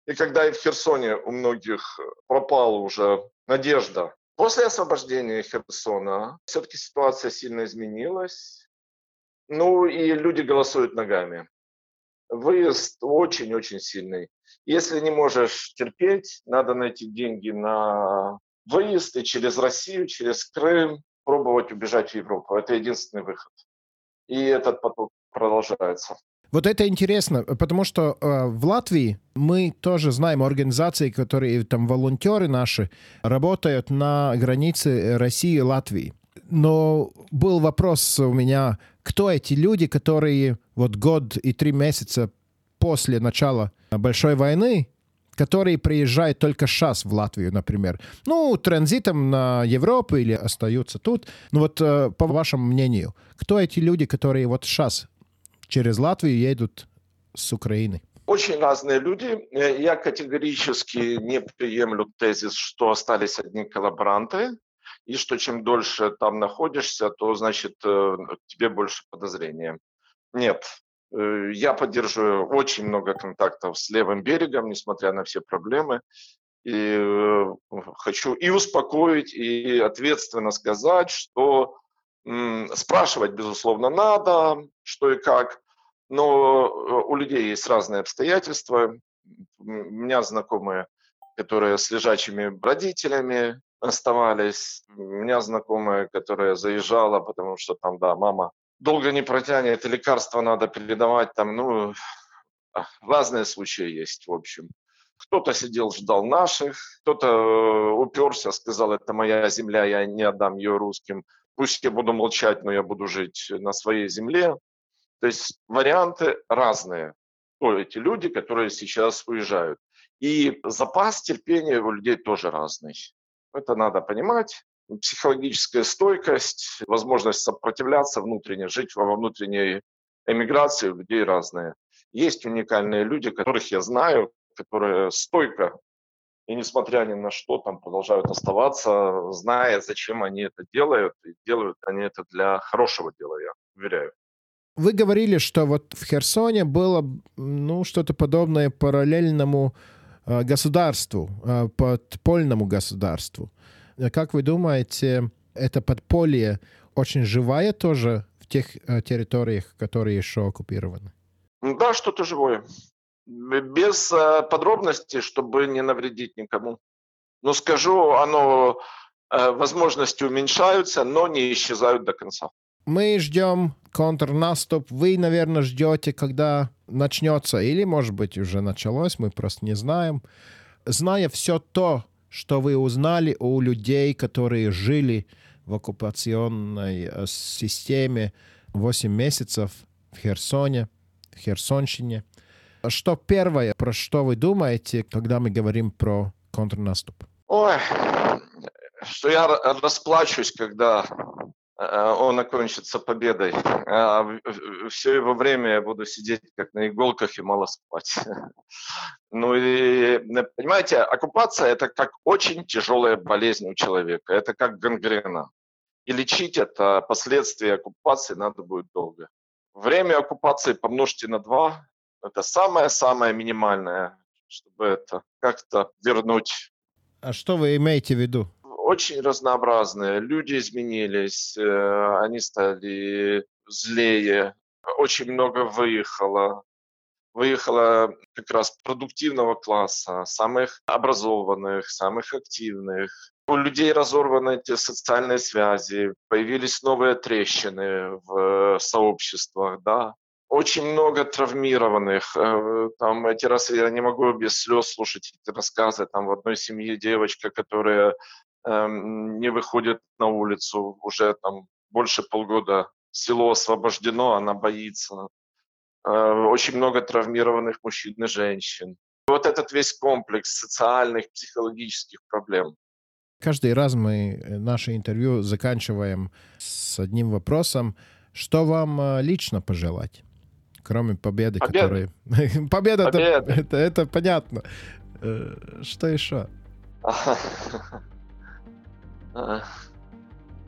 И когда и в Херсоне у многих пропала уже надежда. После освобождения Херсона все-таки ситуация сильно изменилась. Ну и люди голосуют ногами. Выезд очень-очень сильный. Если не можешь терпеть, надо найти деньги на выезд и через Россию, через Крым пробовать убежать в Европу. Это единственный выход. И этот поток продолжается. Вот это интересно, потому что э, в Латвии мы тоже знаем организации, которые там волонтеры наши работают на границе России и Латвии. Но был вопрос у меня, кто эти люди, которые вот год и три месяца после начала большой войны, которые приезжают только сейчас в Латвию, например. Ну, транзитом на Европу или остаются тут. Ну вот, э, по вашему мнению, кто эти люди, которые вот сейчас через Латвию едут с Украины? Очень разные люди. Э, я категорически не приемлю тезис, что остались одни коллаборанты и что чем дольше там находишься, то, значит, э, тебе больше подозрения. Нет, э, я поддерживаю очень много контактов с левым берегом, несмотря на все проблемы. И э, хочу и успокоить, и ответственно сказать, что спрашивать, безусловно, надо, что и как, но у людей есть разные обстоятельства. У меня знакомые, которые с лежачими родителями, оставались. У меня знакомая, которая заезжала, потому что там, да, мама долго не протянет, лекарства надо передавать, там, ну, разные случаи есть, в общем. Кто-то сидел, ждал наших, кто-то э, уперся, сказал, это моя земля, я не отдам ее русским. Пусть я буду молчать, но я буду жить на своей земле. То есть варианты разные. То эти люди, которые сейчас уезжают. И запас терпения у людей тоже разный. Это надо понимать. Психологическая стойкость, возможность сопротивляться внутренне, жить во внутренней эмиграции у людей разные. Есть уникальные люди, которых я знаю, которые стойко и несмотря ни на что там продолжают оставаться, зная, зачем они это делают, и делают они это для хорошего дела, я уверяю. Вы говорили, что вот в Херсоне было ну, что-то подобное параллельному государству, э, подпольному государству. Как вы думаете, это подполье очень живая тоже в тех э, территориях, которые еще оккупированы? Да, что-то живое. Без э, подробностей, чтобы не навредить никому. Но скажу, оно э, возможности уменьшаются, но не исчезают до конца. Мы ждем контрнаступ. Вы, наверное, ждете, когда начнется, или, может быть, уже началось, мы просто не знаем. Зная все то, что вы узнали у людей, которые жили в оккупационной э, системе 8 месяцев в Херсоне, в Херсонщине. Что первое, про что вы думаете, когда мы говорим про контрнаступ? Ой, что я расплачусь, когда он окончится победой. А все его время я буду сидеть как на иголках и мало спать. *laughs* Ну и, понимаете, оккупация – это как очень тяжелая болезнь у человека. Это как гангрена. И лечить это последствия оккупации надо будет долго. Время оккупации помножьте на два. Это самое-самое минимальное, чтобы это как-то вернуть. А что вы имеете в виду? Очень разнообразные. Люди изменились, э, они стали злее, очень много выехало. Выехало как раз продуктивного класса, самых образованных, самых активных. У людей разорваны эти социальные связи, появились новые трещины в сообществах, да. Очень много травмированных. Э, там эти раз я не могу без слез слушать эти рассказы. Там в одной семье девочка, которая не выходит на улицу уже там больше полгода. Село освобождено, она боится. Э, очень много травмированных мужчин и женщин. Вот этот весь комплекс социальных, психологических проблем. Каждый раз мы э, наше интервью заканчиваем с одним вопросом. Что вам э, лично пожелать? Кроме победы, победы. которая... *laughs* Победа, Это, это, это понятно. Что еще? *laughs*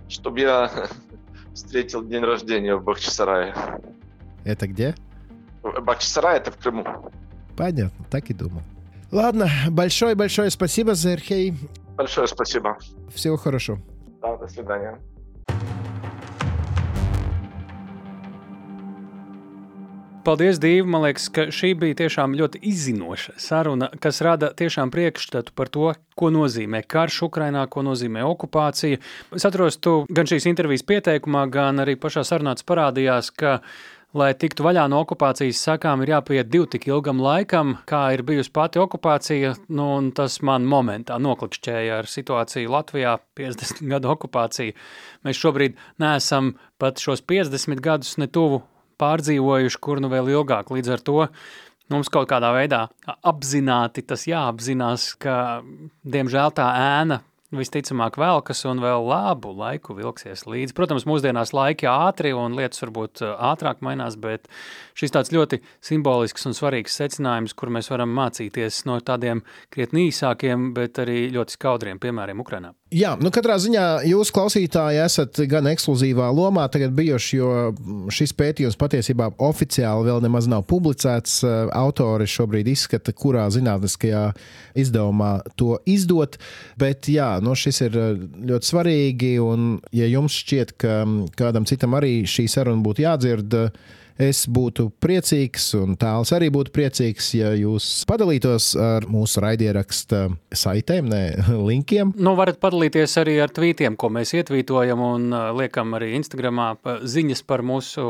чтобы я *laughs* встретил день рождения в Бахчисарае. Это где? Бахчисарай это в Крыму. Понятно, так и думал. Ладно, большое-большое спасибо, Зерхей. Большое спасибо. Всего хорошего. Да, до свидания. Paldies, Dīva. Man liekas, ka šī bija tiešām ļoti izzinoša saruna, kas rada tiešām priekšstatu par to, ko nozīmē karš Ukrainā, ko nozīmē okupācija. Es atceros, tu gan šīs intervijas pieteikumā, gan arī pašā sarunā parādījās, ka Lai tiktu vaļā no okupācijas sakām, ir jāpiet divu tik ilgam laikam, kā ir bijusi pati okupācija. Nu, tas man momentā noklikšķēja ar situāciju Latvijā, 50 gadu okupāciju. Mēs šobrīd neesam pat šos 50 gadus ne tuvu pārdzīvojuši, kur nu vēl ilgāk. Līdz ar to mums kaut kādā veidā apzināti tas jāapzinās, ka diemžēl tā ēna visticamāk velkas un vēl labu laiku vilksies līdzi. Protams, mūsdienās laiki ātri un lietas varbūt ātrāk mainās, bet šis tāds ļoti simbolisks un svarīgs secinājums, kur mēs varam mācīties no tādiem krietni īsākiem, bet arī ļoti skaudriem piemēriem Ukrainā. Jā, nu katrā ziņā jūs, klausītāji, esat gan ekskluzīvā lomā tagad bijuši, jo šis pētījums patiesībā oficiāli vēl nemaz nav publicēts. Autori šobrīd izskata, kurā zinātniskajā izdevumā to izdot. Bet jā, nu šis ir ļoti svarīgi, un ja jums šķiet, ka kādam citam arī šī saruna būtu jādzird, Es būtu priecīgs, un tāls arī būtu priecīgs, ja jūs padalītos ar mūsu raidieraksta saitēm, ne *laughs* linkiem. Nu, varat padalīties arī ar tvītiem, ko mēs ietvītojam un liekam arī Instagramā ziņas par mūsu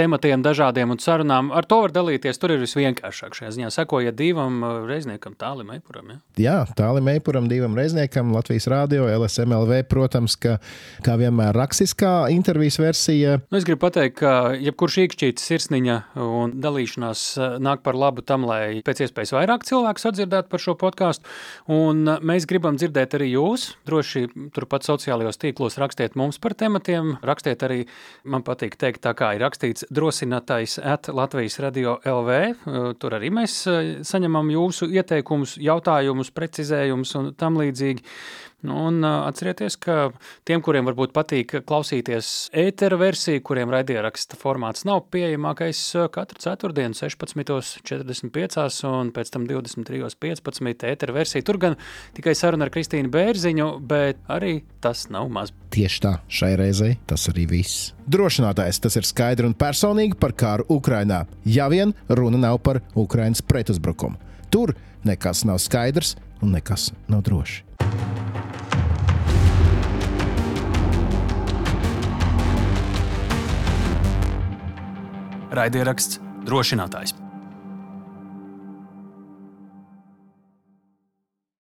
tematiem dažādiem un sarunām. Ar to var dalīties, tur ir visvienkāršāk šajā ziņā. Sekojiet divam reizniekam, tālim eipuram. Ja? Jā, tālim eipuram, divam reizniekam, Latvijas Rādio, LSMLV, protams, ka kā vienmēr rakstiskā intervijas versija. Nu, es gribu pateikt, ka jebkurš īkšķītis sirsniņa un dalīšanās eh, nāk par labu tam, lai pēc iespējas vairāk cilvēku sadzirdētu par šo podkāstu. Eh, mēs gribam dzirdēt arī jūs. Droši turpat sociālajos tīklos rakstiet mums par tematiem. Rakstiet arī, man patīk teikt, tā kā ir rakstīts drosinātais at Latvijas radio LV. Eh, tur arī mēs saņemam jūsu ieteikumus, jautājumus, precizējumus un tam līdzīgi. Nu, un atcerieties, ka tiem, kuriem varbūt patīk klausīties ētera versiju, kuriem raidieraksta formāts nav pieejamākais katru ceturtdienu, 16.45 un pēc tam 23.15. ētera versija. Tur gan tikai saruna ar Kristīnu Bērziņu, bet arī tas nav maz. Tieši tā, šai reizei tas arī viss. Drošinātājs tas ir skaidri un personīgi par kāru Ukrainā, ja vien runa nav par Ukrainas pretuzbrukumu. Tur nekas nav skaidrs un nekas nav droši. Raidieraksts drošinātājs.